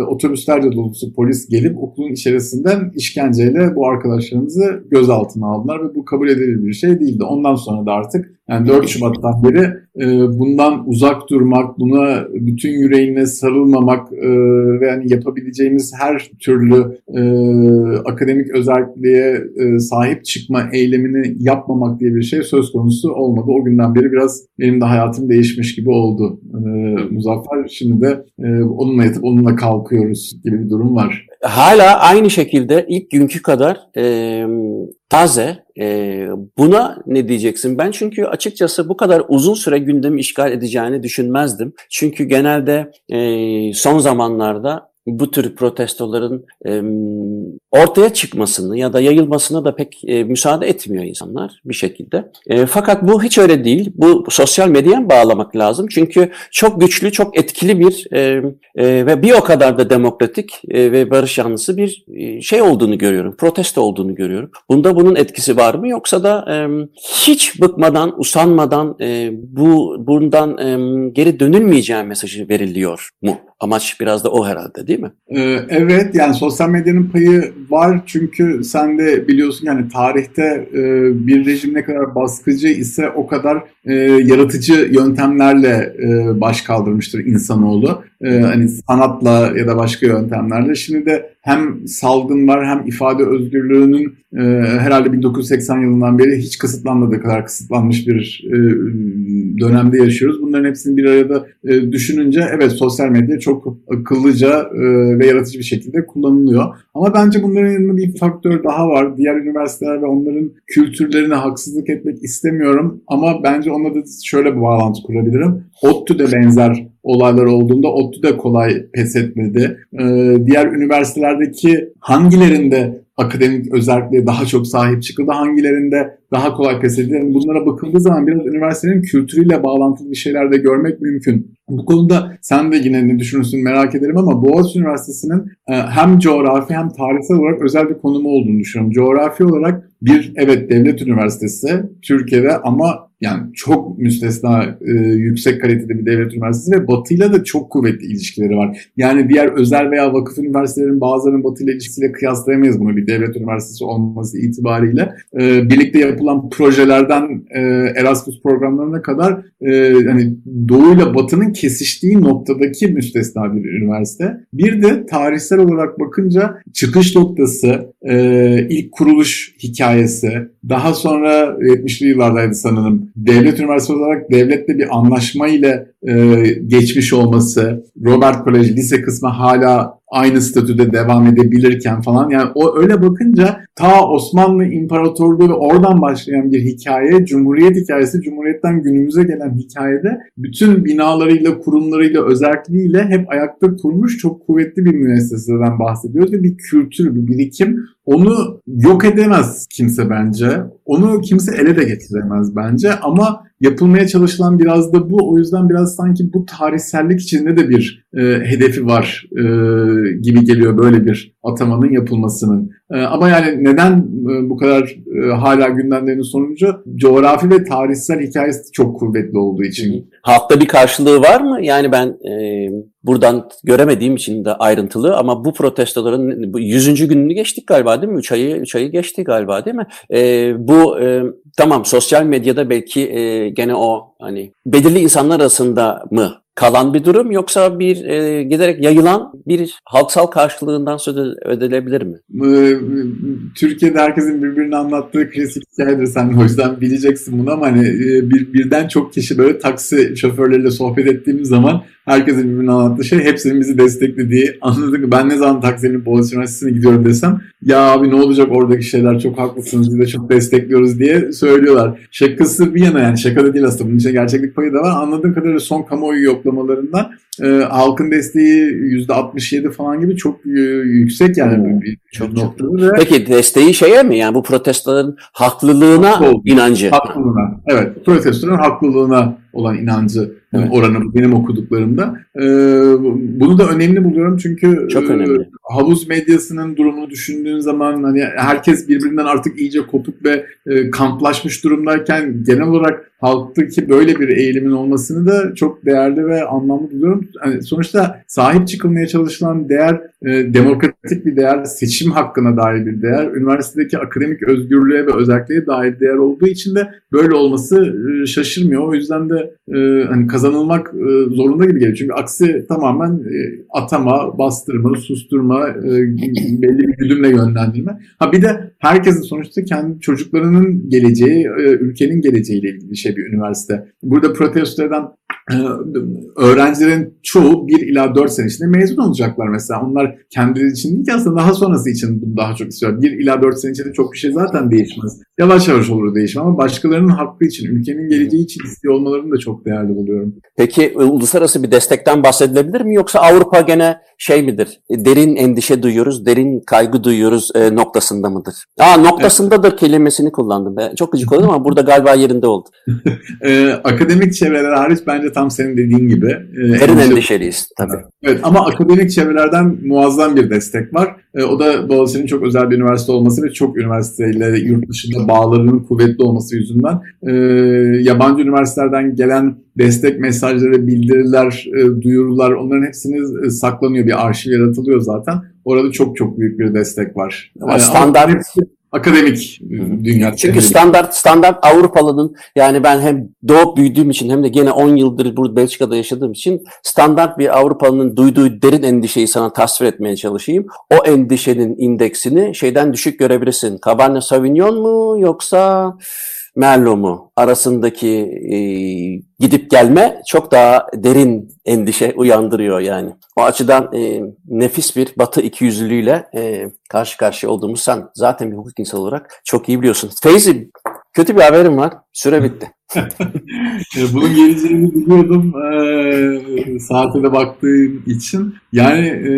otobüslerce dolusu polis gelip okulun içerisinden işkenceyle bu arkadaşlarımızı gözaltına aldılar ve bu kabul edilebilir bir şey değildi. Ondan sonra da artık yani 4 Şubat'tan beri e, bundan uzak durmak, buna bütün yüreğine sarılmamak e, ve yani yapabileceğimiz her türlü e, akademik özelliğe e, sahip çıkma eylemini yapmamak diye bir şey söz konusu olmadı. O günden beri biraz benim de hayatım değişmiş gibi oldu. E, Muzaffer şimdi de e, onunla yatıp onunla kalkıyoruz gibi bir durum var. Hala aynı şekilde ilk günkü kadar e, taze. E, buna ne diyeceksin? Ben çünkü açıkçası bu kadar uzun süre gündemi işgal edeceğini düşünmezdim. Çünkü genelde e, son zamanlarda bu tür protestoların e, ortaya çıkmasını ya da yayılmasına da pek e, müsaade etmiyor insanlar bir şekilde. E, fakat bu hiç öyle değil. Bu sosyal medyaya bağlamak lazım. Çünkü çok güçlü, çok etkili bir e, e, ve bir o kadar da demokratik e, ve barış yanlısı bir e, şey olduğunu görüyorum. Protesto olduğunu görüyorum. Bunda bunun etkisi var mı? Yoksa da e, hiç bıkmadan, usanmadan e, bu bundan e, geri dönülmeyeceği mesajı veriliyor mu? Amaç biraz da o herhalde değil mi? Ee, evet yani sosyal medyanın payı var çünkü sen de biliyorsun yani tarihte e, bir rejim ne kadar baskıcı ise o kadar e, yaratıcı yöntemlerle e, baş kaldırmıştır insanoğlu. E, hani sanatla ya da başka yöntemlerle. Şimdi de hem salgın var hem ifade özgürlüğünün e, herhalde 1980 yılından beri hiç kısıtlanmadığı kadar kısıtlanmış bir e, dönemde yaşıyoruz. Bunların hepsini bir arada e, düşününce evet sosyal medya çok akıllıca e, ve yaratıcı bir şekilde kullanılıyor. Ama bence bunların yanında bir faktör daha var. Diğer üniversiteler ve onların kültürlerine haksızlık etmek istemiyorum. Ama bence onunla da şöyle bir bağlantı kurabilirim. ODTÜ'de benzer olaylar olduğunda ODTÜ de kolay pes etmedi. Ee, diğer üniversitelerdeki hangilerinde akademik özelliğe daha çok sahip çıkıldı, hangilerinde daha kolay pes edildi. Bunlara bakıldığı zaman biraz üniversitenin kültürüyle bağlantılı bir şeyler de görmek mümkün. Bu konuda sen de yine ne düşünürsün merak ederim ama Boğaziçi Üniversitesi'nin e, hem coğrafi hem tarihsel olarak özel bir konumu olduğunu düşünüyorum. Coğrafi olarak bir evet devlet üniversitesi Türkiye'de ama yani çok müstesna e, yüksek kalitede bir devlet üniversitesi ve Batı ile de çok kuvvetli ilişkileri var. Yani diğer özel veya vakıf üniversitelerin bazılarının Batı ile ilişkisiyle kıyaslayamayız bunu bir devlet üniversitesi olması itibariyle. E, birlikte yapılan projelerden e, Erasmus programlarına kadar e, hani Doğu ile Batı'nın kesiştiği noktadaki müstesna bir üniversite. Bir de tarihsel olarak bakınca çıkış noktası, e, ilk kuruluş hikayesi, daha sonra 70'li yıllardaydı sanırım. Devlet üniversitesi olarak devletle bir anlaşma ile e, geçmiş olması, Robert College lise kısmı hala aynı statüde devam edebilirken falan yani o öyle bakınca ta Osmanlı İmparatorluğu ve oradan başlayan bir hikaye, Cumhuriyet hikayesi, Cumhuriyet'ten günümüze gelen hikayede bütün binalarıyla, kurumlarıyla, özelliğiyle hep ayakta kurmuş çok kuvvetli bir müesseseden bahsediyoruz ve bir kültür, bir birikim. Onu yok edemez kimse bence. Onu kimse ele de getiremez bence ama yapılmaya çalışılan biraz da bu. O yüzden biraz sanki bu tarihsellik içinde de bir e, hedefi var e, gibi geliyor böyle bir atamanın yapılmasının. E, ama yani neden e, bu kadar e, hala gündemlerinin sonucu coğrafi ve tarihsel hikayesi çok kuvvetli olduğu için. Halkta bir karşılığı var mı? Yani ben e, buradan göremediğim için de ayrıntılı ama bu protestoların bu 100. gününü geçtik galiba değil mi? 3 ayı 3 ayı geçti galiba değil mi? E, bu e, tamam sosyal medyada belki e, gene o hani belirli insanlar arasında mı kalan bir durum yoksa bir e, giderek yayılan bir halksal karşılığından söz edilebilir mi? Türkiye'de herkesin birbirini anlattığı klasik hikayedir. Sen o yüzden bileceksin bunu ama hani bir, birden çok kişi böyle taksi şoförleriyle sohbet ettiğimiz zaman herkesin birbirine anlattığı şey hepsinin bizi desteklediği anladık ben ne zaman taksinin Boğaziçi Üniversitesi'ne gidiyorum desem ya abi ne olacak oradaki şeyler çok haklısınız biz de çok destekliyoruz diye söylüyorlar. Şakası bir yana yani şaka da değil aslında bunun içinde gerçeklik payı da var. Anladığım kadarıyla son kamuoyu yoklamalarından e, halkın desteği %67 falan gibi çok e, yüksek yani. Hmm, bir, çok noktada. Peki desteği şeye mi yani bu protestoların haklılığına Haklı inancı? Haklılığına evet protestoların haklılığına olan inancı evet. oranı benim okuduklarımda. Ee, bunu da önemli buluyorum çünkü Çok önemli. Havuz medyasının durumunu düşündüğün zaman hani herkes birbirinden artık iyice kopuk ve e, kamplaşmış durumdayken genel olarak halktaki böyle bir eğilimin olmasını da çok değerli ve anlamlı buluyorum. Yani sonuçta sahip çıkılmaya çalışılan değer e, demokratik bir değer, seçim hakkına dair bir değer, üniversitedeki akademik özgürlüğe ve özelliğe dair değer olduğu için de böyle olması e, şaşırmıyor. O yüzden de e, hani kazanılmak e, zorunda gibi geliyor. Çünkü aksi tamamen e, atama, bastırma, susturma, e, belli bir güdümle yönlendirme. Ha bir de herkesin sonuçta kendi çocuklarının geleceği, e, ülkenin geleceğiyle ilgili bir şey bir üniversite. Burada protesto eden öğrencilerin çoğu 1 ila 4 sene içinde mezun olacaklar mesela. Onlar kendileri için değil ki aslında daha sonrası için bunu daha çok istiyor. 1 ila 4 sene içinde çok bir şey zaten değişmez. Yavaş yavaş olur değişim ama başkalarının hakkı için, ülkenin geleceği için istiyor olmalarını da çok değerli buluyorum. Peki e, uluslararası bir destekten bahsedilebilir mi yoksa Avrupa gene şey midir? E, derin endişe duyuyoruz, derin kaygı duyuyoruz e, noktasında mıdır? Aa noktasındadır evet. kelimesini kullandım. Ben çok gıcık oldum ama burada galiba yerinde oldu. [LAUGHS] e, akademik çevreler hariç bence tam senin dediğin gibi. E, derin endişe... endişeliyiz tabii. Evet ama akademik çevrelerden muazzam bir destek var. E, o da Boğaziçi'nin çok özel bir üniversite olması ve çok üniversiteyle yurt dışında bağlarının kuvvetli olması yüzünden e, yabancı üniversitelerden gelen destek mesajları, bildiriler, e, duyurular onların hepsini e, saklanıyor. Bir arşiv yaratılıyor zaten. Orada çok çok büyük bir destek var. Ama standart akademik dünya. Çünkü standart standart Avrupalı'nın yani ben hem doğup büyüdüğüm için hem de gene 10 yıldır burada Belçika'da yaşadığım için standart bir Avrupalı'nın duyduğu derin endişeyi sana tasvir etmeye çalışayım. O endişenin indeksini şeyden düşük görebilirsin. Cabernet Sauvignon mu yoksa Merlot mu arasındaki e, gidip gelme çok daha derin endişe uyandırıyor yani. O açıdan e, nefis bir batı ikiyüzlülüğüyle e, karşı karşıya olduğumuz sen zaten bir hukuk insanı olarak çok iyi biliyorsun. Feyzi kötü bir haberim var. Süre bitti. [LAUGHS] Bunun geleceğini biliyordum e, saate de baktığım için. Yani e,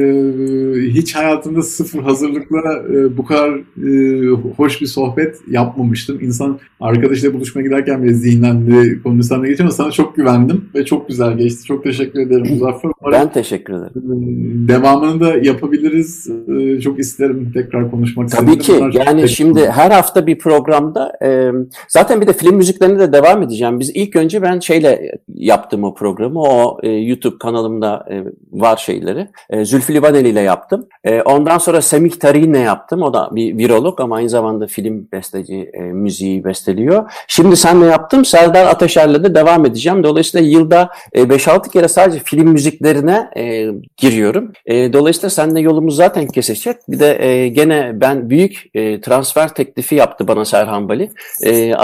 hiç hayatımda sıfır hazırlıkla e, bu kadar e, hoş bir sohbet yapmamıştım. İnsan arkadaşıyla buluşmaya giderken bile zihnendi konuşsan da geçiyor ama sana çok güvendim ve çok güzel geçti. Çok teşekkür ederim Muzaffer. Umarım ben teşekkür ederim. Devamını da yapabiliriz. E, çok isterim tekrar konuşmak. Tabii ki. Yani şimdi her hafta bir programda e, zaten bir de film müziklerine de devam edeceğim. Biz ilk önce ben şeyle yaptım o programı. O e, YouTube kanalımda e, var şeyleri. E, Zülfü Livaneli ile yaptım. E, ondan sonra Semih Tarihin'le yaptım. O da bir virolog ama aynı zamanda film besteci, e, müziği besteliyor. Şimdi senle yaptım. Serdar Ateşer'le de devam edeceğim. Dolayısıyla yılda e, 5-6 kere sadece film müziklerine e, giriyorum. E, dolayısıyla seninle yolumuz zaten kesişecek. Bir de e, gene ben büyük e, transfer teklifi yaptı bana Serhan Bali. E,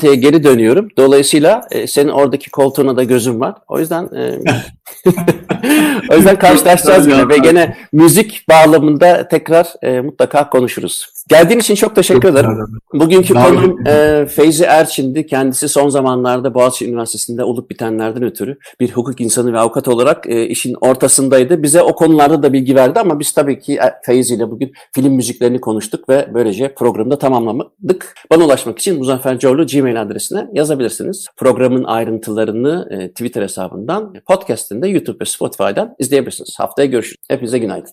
Andante'ye geri dönüyorum. Dolayısıyla e, senin oradaki koltuğuna da gözüm var. O yüzden e, [LAUGHS] o yüzden karşılaşacağız yine ve gene müzik bağlamında tekrar e, mutlaka konuşuruz. Geldiğin için çok teşekkür ederim. Bugünkü konum e, Feyzi Erçin'di. Kendisi son zamanlarda Boğaziçi Üniversitesi'nde olup bitenlerden ötürü bir hukuk insanı ve avukat olarak e, işin ortasındaydı. Bize o konularda da bilgi verdi ama biz tabii ki e, Feyzi ile bugün film müziklerini konuştuk ve böylece programı da tamamladık. Bana ulaşmak için Muzaffer Corlu Gmail adresine yazabilirsiniz. Programın ayrıntılarını e, Twitter hesabından, podcast'inde YouTube ve Spotify'dan izleyebilirsiniz. Haftaya görüşürüz. Hepinize günaydın.